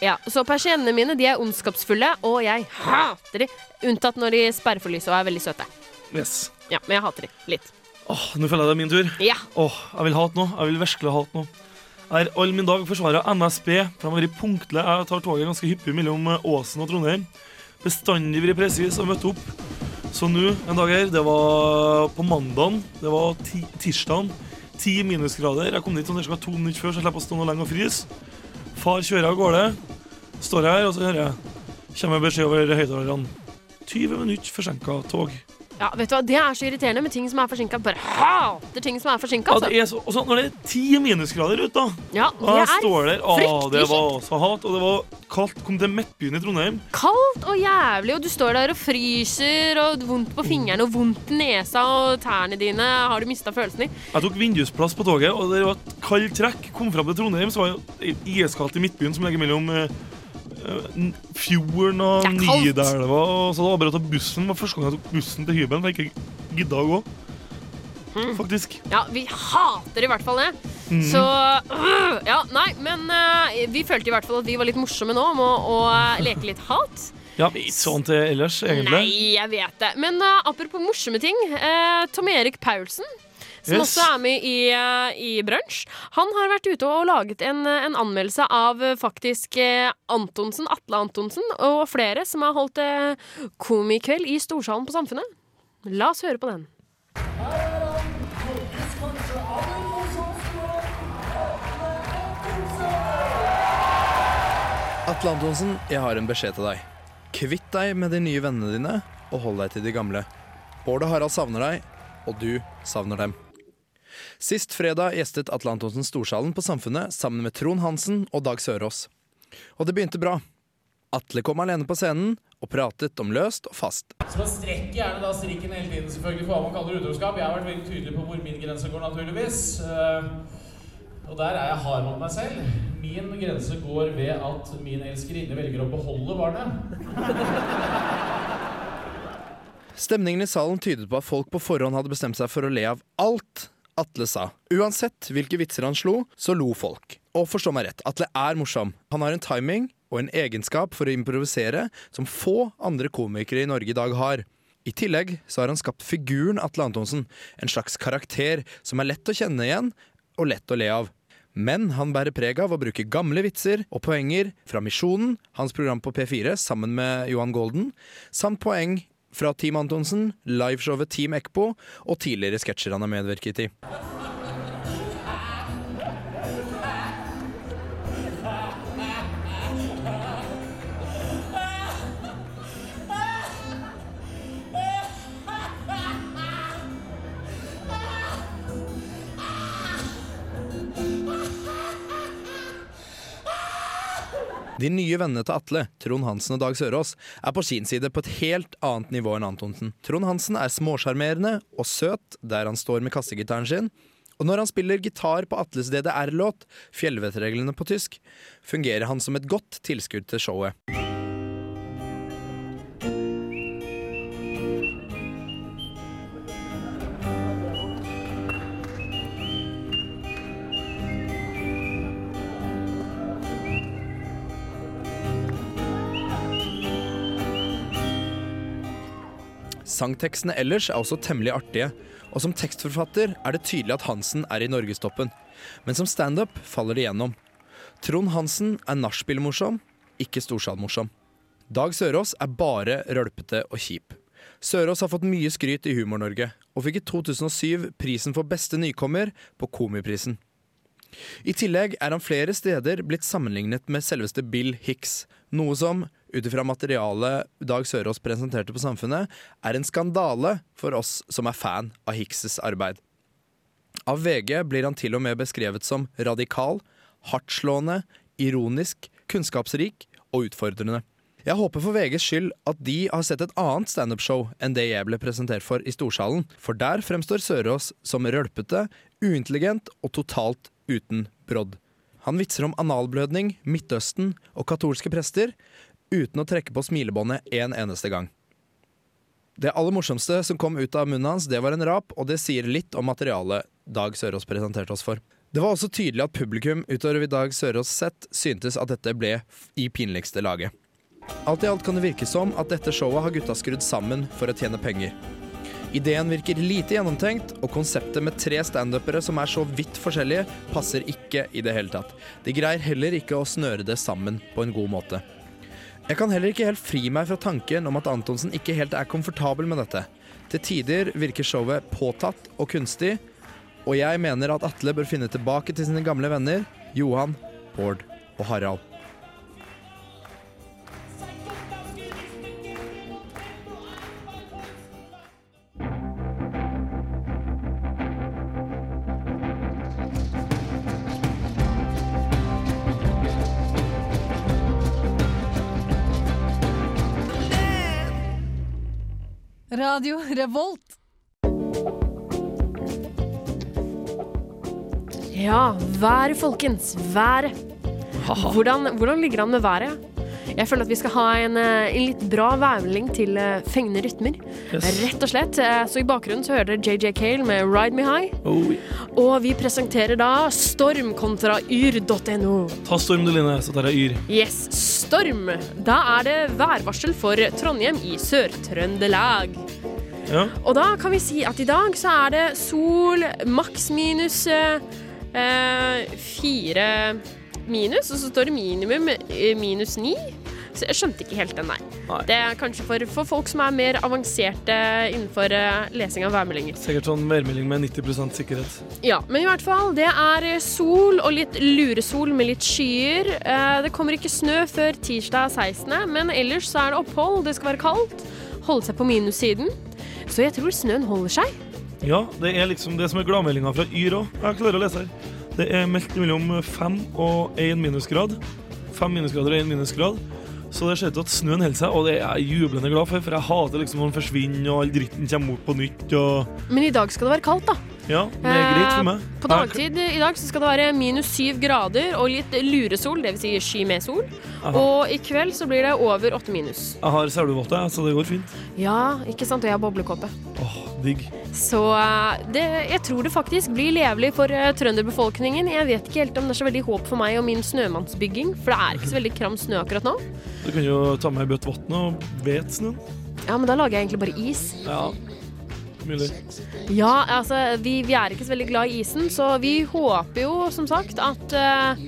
Ja, Så persiennene mine de er ondskapsfulle, og jeg hater de. Unntatt når de sperrer for lyset og er veldig søte. Yes. Ja, Men jeg hater de litt. Åh, Nå føler jeg det er min tur. Ja. Åh, Jeg vil hate noe. Jeg vil virkelig hate noe. Jeg har all min dag forsvara NSB, for de har vært punktlige. Jeg tar toget ganske hyppig mellom eh, Åsen og Trondheim. Bestandig vært presis og møtt opp. Så nå, en dag her, det var på mandagen, det var ti tirsdagen, ti minusgrader. Jeg kom dit sånn to minutter før, så jeg slipper å stå noe lenge og fryse. Far kjører av gårde. Står jeg her, og så hører jeg kommer beskjed over høyttalerne. 20 minutter forsinka tog. Ja, vet du hva, Det er så irriterende med ting som er forsinka. Bare hater ting som er forsinka. Altså. så, så når det er ti minusgrader ute, da. Ja, det er står der. Å, det var så hat, og det var kaldt. Kom til Midtbyen i Trondheim. kaldt og jævlig, og du står der og fryser, og vondt på fingrene og vondt i nesa, og tærne dine har du mista følelsen i. Jeg tok vindusplass på toget, og det var et kaldt trekk. Kom fram til Trondheim, så var det iskaldt i Midtbyen, som ligger mellom eh, fjorden og. Nidelva. Så det var bare å ta bussen. Det var første gang jeg tok bussen til hybelen, for jeg ikke gidda å gå. Mm. Faktisk. Ja, vi hater i hvert fall det. Mm. Så øh, Ja, nei, men øh, vi følte i hvert fall at vi var litt morsomme nå med å, å øh, leke litt hat. Ja, Ikke sånn til ellers, egentlig. Nei, jeg vet det. Men uh, apropos morsomme ting. Uh, Tom Erik Paulsen, som Yes. også er med i, øh, i Brunsj, han har vært ute og laget en, øh, en anmeldelse av øh, faktisk Antonsen, Atle Antonsen og flere som har holdt komikveld i Storsalen på Samfunnet. La oss høre på den. Atle Antonsen, jeg har en beskjed til deg. Kvitt deg med de nye vennene dine, og hold deg til de gamle. Bård og Harald savner deg, og du savner dem. Sist fredag gjestet Atle Antonsen Storsalen på Samfunnet sammen med Trond Hansen og Dag Sørås. Og det begynte bra. Atle kom alene på scenen og pratet om løst og fast. Så man strekker gjerne da strikken hele tiden selvfølgelig for hva man kaller utroskap. Jeg har vært veldig tydelig på hvor min grense går, naturligvis. Eh, Og der er jeg hard mot meg selv. Min grense går ved at min elskerinne velger å beholde barnet. Stemningen i salen tydet på at folk på forhånd hadde bestemt seg for å le av alt Atle sa. Uansett hvilke vitser han slo, så lo folk. Og forstå meg rett, Atle er morsom. Han har en timing og en egenskap for å improvisere som få andre komikere i Norge i dag har. I tillegg så har han skapt figuren Atle Antonsen, en slags karakter som er lett å kjenne igjen og lett å le av. Men han bærer preg av å bruke gamle vitser og poenger fra Misjonen, hans program på P4 sammen med Johan Golden, samt poeng fra Team Antonsen, liveshowet Team Ekpo og tidligere sketsjer han har medvirket i. De nye vennene til Atle, Trond Hansen og Dag Sørås, er på sin side på et helt annet nivå enn Antonsen. Trond Hansen er småsjarmerende og søt der han står med kassegitaren sin. Og når han spiller gitar på Atles DDR-låt, 'Fjellvettreglene' på tysk, fungerer han som et godt tilskudd til showet. Sangtekstene ellers er også temmelig artige, og som tekstforfatter er det tydelig at Hansen er i norgestoppen. Men som standup faller det gjennom. Trond Hansen er nachspiel-morsom, ikke storsalmorsom. Dag Sørås er bare rølpete og kjip. Sørås har fått mye skryt i Humor-Norge, og fikk i 2007 prisen for beste nykommer på Komiprisen. I tillegg er han flere steder blitt sammenlignet med selveste Bill Hicks, noe som, ut ifra materialet Dag Sørås presenterte på Samfunnet, er en skandale for oss som er fan av Hikses arbeid. Av VG blir han til og med beskrevet som radikal, hardtslående, ironisk, kunnskapsrik og utfordrende. Jeg håper for VGs skyld at de har sett et annet standup-show enn det jeg ble presentert for i Storsalen, for der fremstår Sørås som rølpete, uintelligent og totalt uten brodd. Han vitser om analblødning, Midtøsten og katolske prester, uten å trekke på smilebåndet en eneste gang. Det aller morsomste som kom ut av munnen hans, det var en rap, og det sier litt om materialet Dag Sørås presenterte oss for. Det var også tydelig at publikum utover Dag Sørås sett syntes at dette ble i pinligste laget. Alt i alt kan det virke som at dette showet har gutta skrudd sammen for å tjene penger. Ideen virker lite gjennomtenkt, og konseptet med tre standupere som er så vidt forskjellige, passer ikke i det hele tatt. De greier heller ikke å snøre det sammen på en god måte. Jeg kan heller ikke helt fri meg fra tanken om at Antonsen ikke helt er komfortabel med dette. Til tider virker showet påtatt og kunstig, og jeg mener at Atle bør finne tilbake til sine gamle venner Johan, Bård og Harald. Radio Revolt. Ja, været, folkens. Været. Hvordan, hvordan ligger det an med været? Jeg føler at vi skal ha en, eh, en litt bra værmelding til eh, fengende rytmer. Yes. Rett og slett. Eh, Så i bakgrunnen så hører dere JJ Cale med 'Ride Me High'. Oh, yeah. Og vi presenterer da Storm kontra yr.no. Ta Storm du, Line, så tar jeg Yr. Yes, Storm. Da er det værvarsel for Trondheim i Sør-Trøndelag. Ja. Og da kan vi si at i dag så er det sol, maks minus eh, eh, fire minus, og så står det minimum eh, minus ni. Så jeg skjønte ikke helt den der. Nei. Det er kanskje for, for folk som er mer avanserte innenfor eh, lesing av værmeldinger. Sikkert sånn værmelding med 90% sikkerhet. Ja, men i hvert fall, det er eh, sol og litt luresol med litt skyer. Eh, Det kommer ikke snø før tirsdag 16., men ellers så er det opphold. Det skal være kaldt. Holde seg på minussiden. Så jeg tror snøen holder seg. Ja, det er liksom det som er gladmeldinga fra Yr òg. Jeg klarer å lese her. Det er meldt mellom fem og én minusgrad. Fem minusgrader og én minusgrad. Så det ser ut til at snøen holder seg, og det er jeg jublende glad for. For jeg hater liksom når den forsvinner og all dritten kommer opp på nytt. Og Men i dag skal det være kaldt, da. Ja, greit for meg. Eh, På dagtid i dag så skal det være minus syv grader og litt luresol, dvs. Si sky med sol. Aha. Og i kveld så blir det over åtte minus. Jeg har selvovotte, så det går fint. Ja, ikke sant? Og jeg har boblekåpe. Åh, digg. Så eh, det, jeg tror det faktisk blir levelig for eh, trønderbefolkningen. Jeg vet ikke helt om det er så veldig håp for meg og min snømannsbygging, for det er ikke så veldig kram snø akkurat nå. Du kan jo ta med ei bøtte vann og vet snøen. Ja, men da lager jeg egentlig bare is. Ja, mulig. Ja, altså, vi, vi er ikke så veldig glad i isen, så vi håper jo som sagt at eh,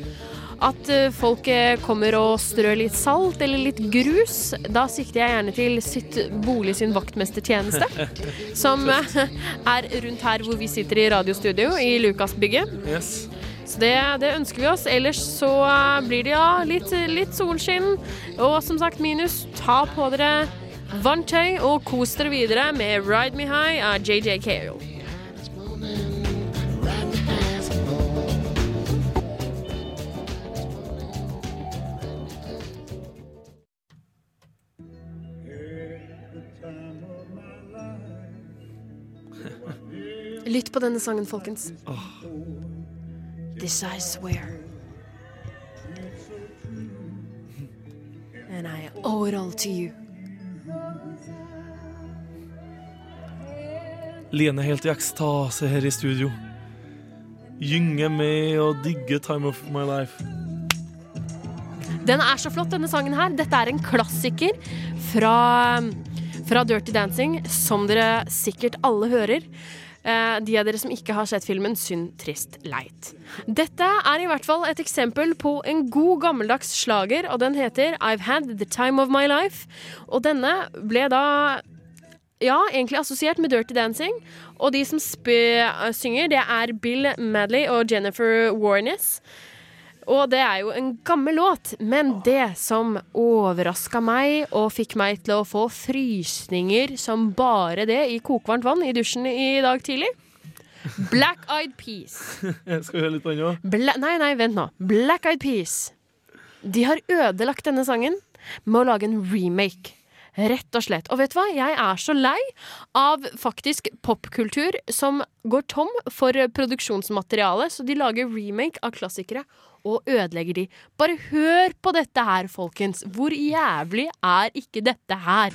at eh, folk eh, kommer og strør litt salt eller litt grus. Da sikter jeg gjerne til sitt bolig sin vaktmestertjeneste, som er rundt her hvor vi sitter i radiostudio i Lukasbygget. Yes. Så det, det ønsker vi oss. Ellers så blir det ja, litt, litt solskinn. Og som sagt minus. Ta på dere vanntøy og kos dere videre med Ride Me High av JJ Cale. Lytt på denne sangen, folkens. This I swear. And I owe it all to you. Lene helt i ekstase her i studio. Gynge med og digge Time of My Life. Den er så flott, denne sangen her. Dette er en klassiker fra, fra Dirty Dancing, som dere sikkert alle hører. Eh, de av dere som ikke har sett filmen, synd, trist, leit. Dette er i hvert fall et eksempel på en god gammeldags slager, og den heter I've Had The Time of My Life. Og denne ble da ja, egentlig assosiert med Dirty Dancing. Og de som sp synger, det er Bill Madley og Jennifer Warnes. Og det er jo en gammel låt, men det som overraska meg og fikk meg til å få frysninger som bare det i kokvarmt vann i dusjen i dag tidlig Black Eyed Peas. Skal vi høre litt på den òg? Nei, nei, vent nå. Black Eyed Peas. De har ødelagt denne sangen med å lage en remake. Rett og slett. Og vet du hva? Jeg er så lei av faktisk popkultur som går tom for produksjonsmateriale, så de lager remake av klassikere og ødelegger de. Bare hør på dette her, folkens. Hvor jævlig er ikke dette her?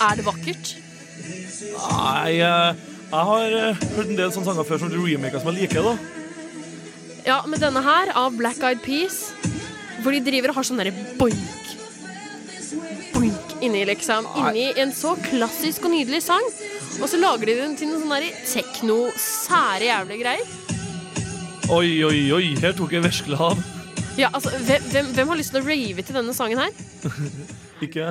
Er det vakkert? Nei, eh, jeg har eh, hørt en del sånne sanger før som remaker som jeg liker. da Ja, med denne her, av Black Eyed Peas, hvor de driver og har sånn derre boink, boink inni, liksom. Inni en så klassisk og nydelig sang. Og så lager de den til noen sånne derre tekno, sære jævlige greier. Oi, oi, oi, her tok jeg virkelig av. Ja, altså, hvem, hvem, hvem har lyst til å rave til denne sangen her? Ikke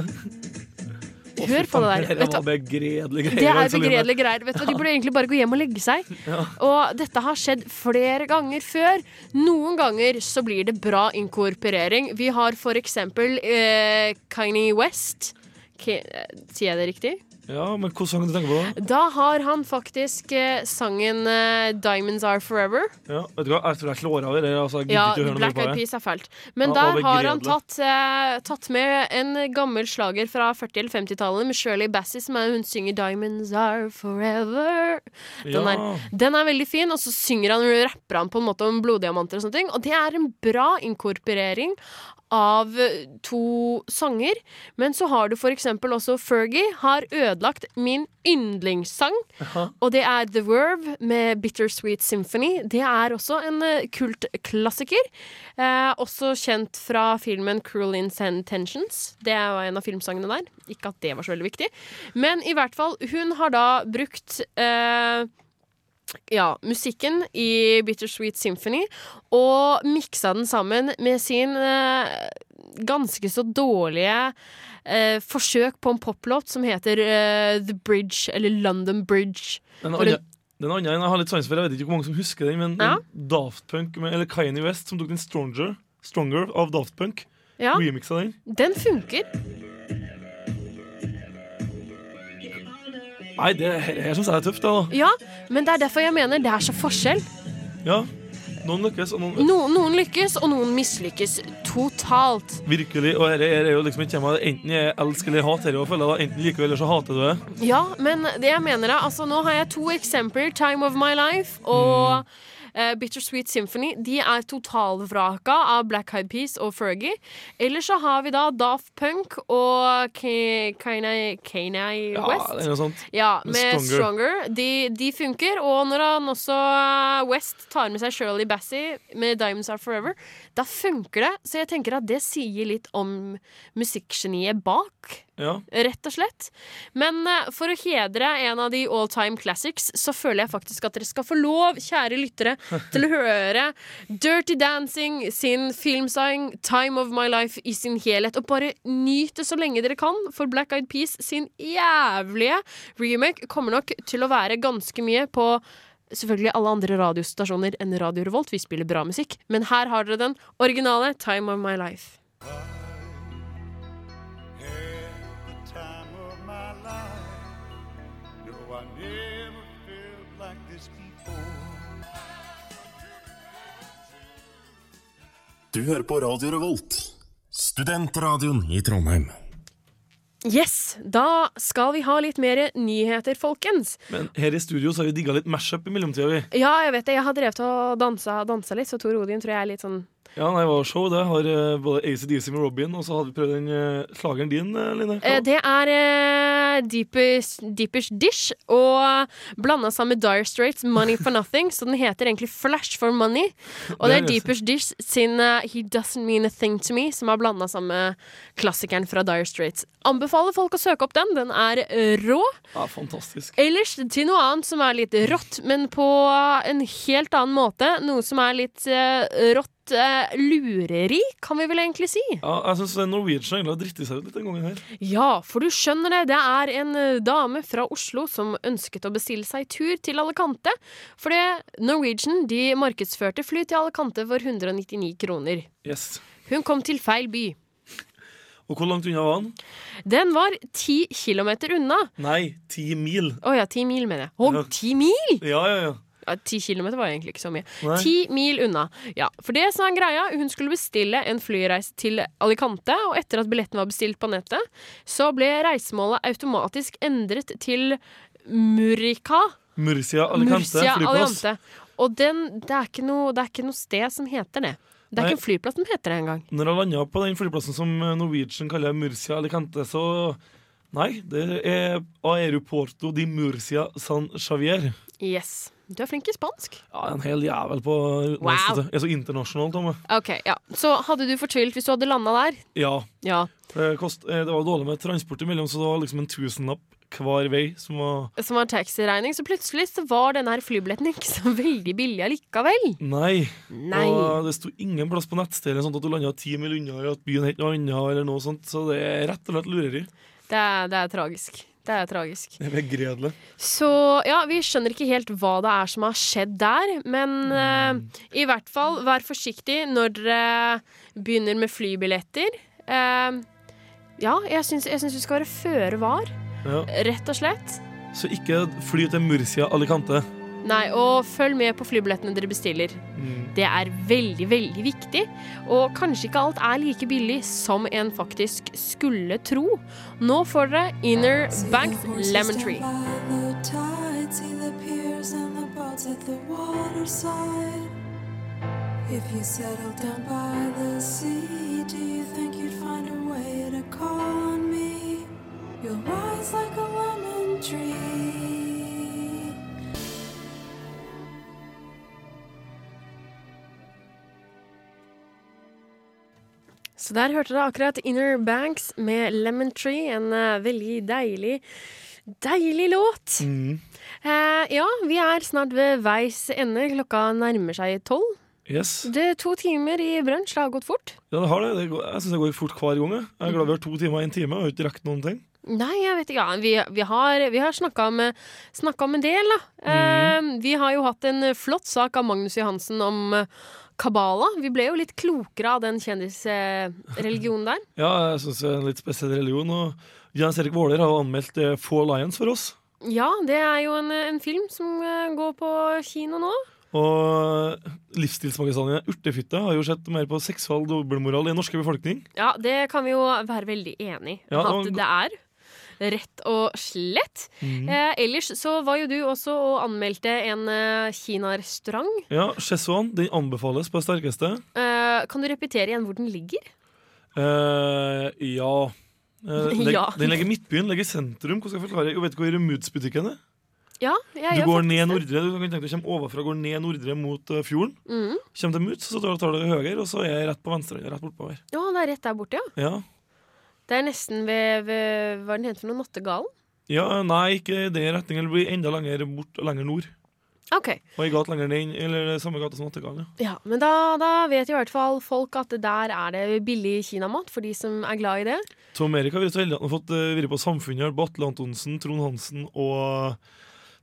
Hør på det der. Vet begredelige greier. det er altså, begredelige greier. Vet du, De burde egentlig bare gå hjem og legge seg. Og dette har skjedd flere ganger før. Noen ganger så blir det bra inkorporering. Vi har for eksempel eh, Kanye West. Ke- eh, Sier jeg det riktig? Ja, men hvilken sang du tenker på da? Da har han faktisk eh, sangen eh, 'Diamonds Are Forever'. Ja, vet du hva, Jeg tror jeg slår av det. Altså, jeg gidder Ja, ikke å høre noe mer Black på Eyed det. Peas er fælt. Men Ja, der har han gredelig. tatt, eh, tatt med en gammel slager fra 40- eller 50-tallet med Shirley Bassey, som er, hun synger 'Diamonds Are Forever'. Den, Ja. er, den er veldig fin, og så synger han rapper han på en måte om bloddiamanter og sånne ting. Og det er en bra inkorporering av eh, to sanger. Men så har du for eksempel også Fergie har ødelagt min yndlingssang. Og det er The Verve med Bittersweet Symphony. Det er også en eh, kultklassiker. Eh, også kjent fra filmen Cruel Intentions. Det var en av filmsangene der. Ikke at det var så veldig viktig. Men i hvert fall, hun har da brukt eh, ja, musikken i Bittersweet Symphony og miksa den sammen med sin eh, ganske så dårlige eh, forsøk på en poplåt som heter eh, The Bridge, eller London Bridge. Den andre, den- andre jeg har litt sans for, jeg vet ikke hvor mange som husker den, men Ja. Daft Punk, med, eller Kanye West, som tok den Stronger, Stronger av Daft Punk, Ja. remiksa den. Den funker. Nei, det jeg syns det er tøft, det, da. Ja, men det er derfor jeg mener det er så forskjell. Ja. Noen lykkes, og noen No, noen lykkes, og noen mislykkes totalt. Virkelig. Og dette er jo liksom et tema enten jeg elsker eller hater det, føler jeg da enten liker du eller så hater du det. Ja, men det jeg mener er Altså, nå har jeg to eksempler. Time of My Life og eh, Bittersweet Symphony. De er totalvraka av Black Eyed Peas og Fergie. Eller så har vi da Daft Punk og Kanye West. Ja, noe sånt. Ja, Med med Stronger. Stronger. De, de funker. Og når han også eh, West tar med seg Shirley Bassey med Diamonds Are Forever, da funker det. Så jeg tenker at det sier litt om musikkgeniet bak. Ja. Rett og slett. Men eh, for å hedre en av de all time classics, så føler jeg faktisk at dere skal få lov, kjære lyttere, til å høre Dirty Dancing sin filmsang Time of My Life i sin helhet. Og bare nyt det så lenge dere kan, for Black Eyed Peas sin jævlige remake kommer nok til å være ganske mye på Selvfølgelig alle andre radiostasjoner enn Radio Revolt. Vi spiller bra musikk. Men her har dere den originale Time of My Life. Du hører på Radio Revolt, studentradioen i Trondheim. Yes, da skal vi ha litt mer nyheter, folkens. Men her i studio så har vi digga litt mashup i mellomtida, vi. Ja, jeg vet det. Jeg har drevet og dansa, dansa litt, så Tor Odin tror jeg er litt sånn Ja, nei, det var show, det. Har uh, både ACDC med Robin, og så hadde vi prøvd den uh, slageren din, eh, Line. Eh, Det er uh, Deepest, Deepest Dish og blanda sammen med Dire Straits' Money for Nothing, så den heter egentlig Flash for Money. Og det Det er Deepest Dish sin He Doesn't Mean a Thing to Me, som er blanda sammen med klassikeren fra Dire Straits. Anbefaler folk å søke opp den. Den er rå. Ja, fantastisk. Ellers til noe annet som er litt rått, men på en helt annen måte. Noe som er litt eh, eh, lureri, kan vi vel egentlig si. Ja, jeg syns Norwegian egentlig har driti seg ut litt den gangen her. Ja, for du skjønner det. Det er en eh, dame fra Oslo som ønsket å bestille seg tur til Alicante. For Norwegian de markedsførte fly til Alicante for 199 kroner. Yes. Hun kom til feil by. Og hvor langt unna var den? Den var ti kilometer unna. Nei, ti mil. Å ja, ti mil, mener jeg. Å, Ja. ti mil! Ja, ja, ja. Ti kilometer var egentlig ikke så mye. Nei. Ti mil unna. Ja, For det sa han greia, hun skulle bestille en flyreise til Alicante, og etter at billetten var bestilt på nettet, så ble reisemålet automatisk endret til Murica. Murcia Alicante Murcia flyplass. Alicante. Og den, det, er ikke noe, det er ikke noe sted som heter det. Det er Nei. ikke en flyplass som heter det engang. Når jeg landa på den flyplassen som Norwegian kaller Murcia Alicante, så Nei, det er Aeroporto di Murcia San Javier. Yes. Du er flink i spansk. Ja, En hel jævel på utenlands. Wow. Jeg er så internasjonal, Tomme. Ok, ja. Så hadde du fortvilt hvis du hadde landa der? Ja. Ja. Det, kost, eh, det var dårlig med transport imellom, så det var liksom en tusenlapp hver vei som var Som var taxiregning. Så plutselig så var denne her flybilletten ikke så veldig billig allikevel. Nei. Nei. Og det sto ingen plass på nettstedet sånn at du landa ti mil unna, eller at byen het noe annet, eller noe sånt. Så det er rett og slett lureri. Det er, det er tragisk. Det er tragisk. Det er begredelig. Så ja, vi skjønner ikke helt hva det er som har skjedd der. Men eh, i hvert fall vær forsiktig når dere begynner med flybilletter. Uh, ja, jeg syns, jeg syns vi skal være føre var. Ja. Rett og slett. Så ikke fly til Murcia Alicante. Nei, og følg med på flybillettene dere bestiller. Mm. Det er veldig, veldig viktig. Og kanskje ikke alt er like billig som en faktisk skulle tro. Nå får dere Inner Bank Lemon Tree. the tide, see the piers and the boats at the waterside. If you settled down by the sea, do you think you'd find a way to call on me? You'll rise like a lemon tree. Så der hørte dere akkurat Inner Banks med Lemon Tree, en uh, veldig deilig, deilig låt. Mm. Uh, ja, vi er snart ved veis ende. Klokka nærmer seg tolv. Yes. Det er to timer i brunsj. Det har gått fort. Ja, det har det. det går, jeg syns det går fort hver gang. Jeg er glad vi har to timer og en time. Jeg har ikke rekt noen ting. Nei, jeg vet ikke. Ja, vi, vi har, vi har snakka om, om en del, da. Eh, vi har jo hatt en flott sak av Magnus Johansen om Kabala. Vi ble jo litt klokere av den kjendisreligionen der. Ja, jeg syns det er en litt spesiell religion. Og Jens Erik Våler har jo anmeldt eh, Four Lions for oss. Ja, det er jo en, en film som eh, går på kino nå. Og livsstilsmagasinet Urtefitte har jo sett mer på seksual dobbeltmoral i den norske befolkning. Ja, det kan vi jo være veldig enig i. Ja, at det er. Rett og slett. Mm. Eh, ellers så var jo du også og anmeldte en eh, kinarestaurant. Ja, Cheswan den anbefales på det sterkeste. Eh, kan du repetere igjen hvor den ligger? Eh, ja. Eh, leg- Ja. Den ligger i Midtbyen, ligger i sentrum. Hvordan skal jeg forklare? Jeg vet ikke hvor Moods-butikken er. Ja, jeg Du går ned. Nordre, du kan tenke deg å komme overfra, går ned Nordre mot uh, fjorden. Mm. Kommer til Moods, så tar, tar du høyre, og så er jeg rett på venstre. Rett bortover. Ja, det er rett der borte, ja. Ja. Det er nesten ved, ved Hva er den heter for noe? Nattegalen? ja, nei, ikke i den retningen. Det blir enda lenger bort og lenger nord. OK. Og ei gate lenger ned, eller samme gate som nattegalen, Ja. Ja, men da, da vet i hvert fall folk at der er det billig kinamat for de som er glad i det. Tom Erik har vært så heldig at han har fått uh, vært på Samfunnet, Batle Atle Antonsen, Trond Hansen og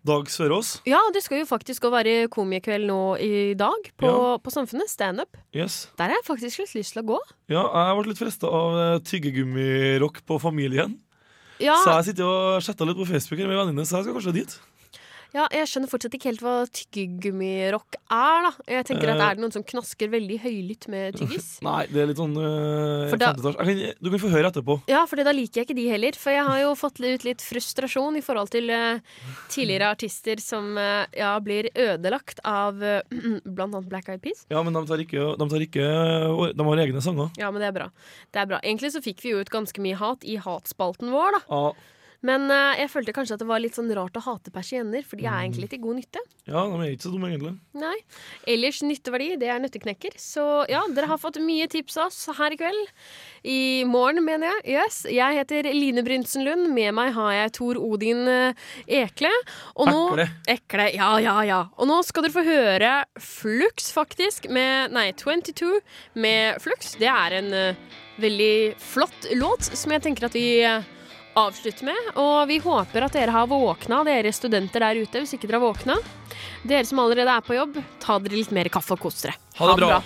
Dag Sørås. Ja, det skal jo faktisk være komikveld nå i dag på, Ja. på Samfunnet. Standup. Yes. Der har jeg faktisk litt lyst til å gå. Ja, jeg ble litt fresta av uh, tyggegummirock på Familien. Ja, Så jeg sitter og chatter litt på Facebook med vennene så jeg skal kanskje dit. Ja, jeg skjønner fortsatt ikke helt hva tyggegummirock er, da. Jeg tenker at Eh. Er det noen som knasker veldig høylytt med tyggis? Nei, det er litt sånn uh, da- kan- Du kan få høre etterpå. Ja, for da liker jeg ikke de heller. For jeg har jo fått ut litt frustrasjon i forhold til eh, tidligere artister som eh, ja, blir ødelagt av blant annet Black Eyed Peas. Ja, men de tar ikke, de tar ikke De har egne sanger. Ja, men det er bra. Det er bra. Egentlig så fikk vi jo ut ganske mye hat i hatspalten vår, da. Ja, Men uh, jeg følte kanskje at det var litt sånn rart å hate persienner, for de er Mm. egentlig til god nytte. ja, de er ikke så dumme, egentlig. Nei. Ellers nytteverdi, det er nøtteknekker. Så ja, dere har fått mye tips av oss her i kveld. I morgen, mener jeg. Yes. Jeg heter Line Brynsen Lund. Med meg har jeg Tor Odin eh, Ekle. Og nå, Ekle. Ekle. Ja, ja, ja. Og nå skal dere få høre Flux, faktisk. Med Nei, 22 med Flux. Det er en uh, veldig flott låt som jeg tenker at vi eh, avslutte med. Og vi håper at dere har våkna, dere studenter der ute, hvis ikke dere har våkna. Dere som allerede er på jobb, ta dere litt mer kaffe og kos dere. Ha det bra.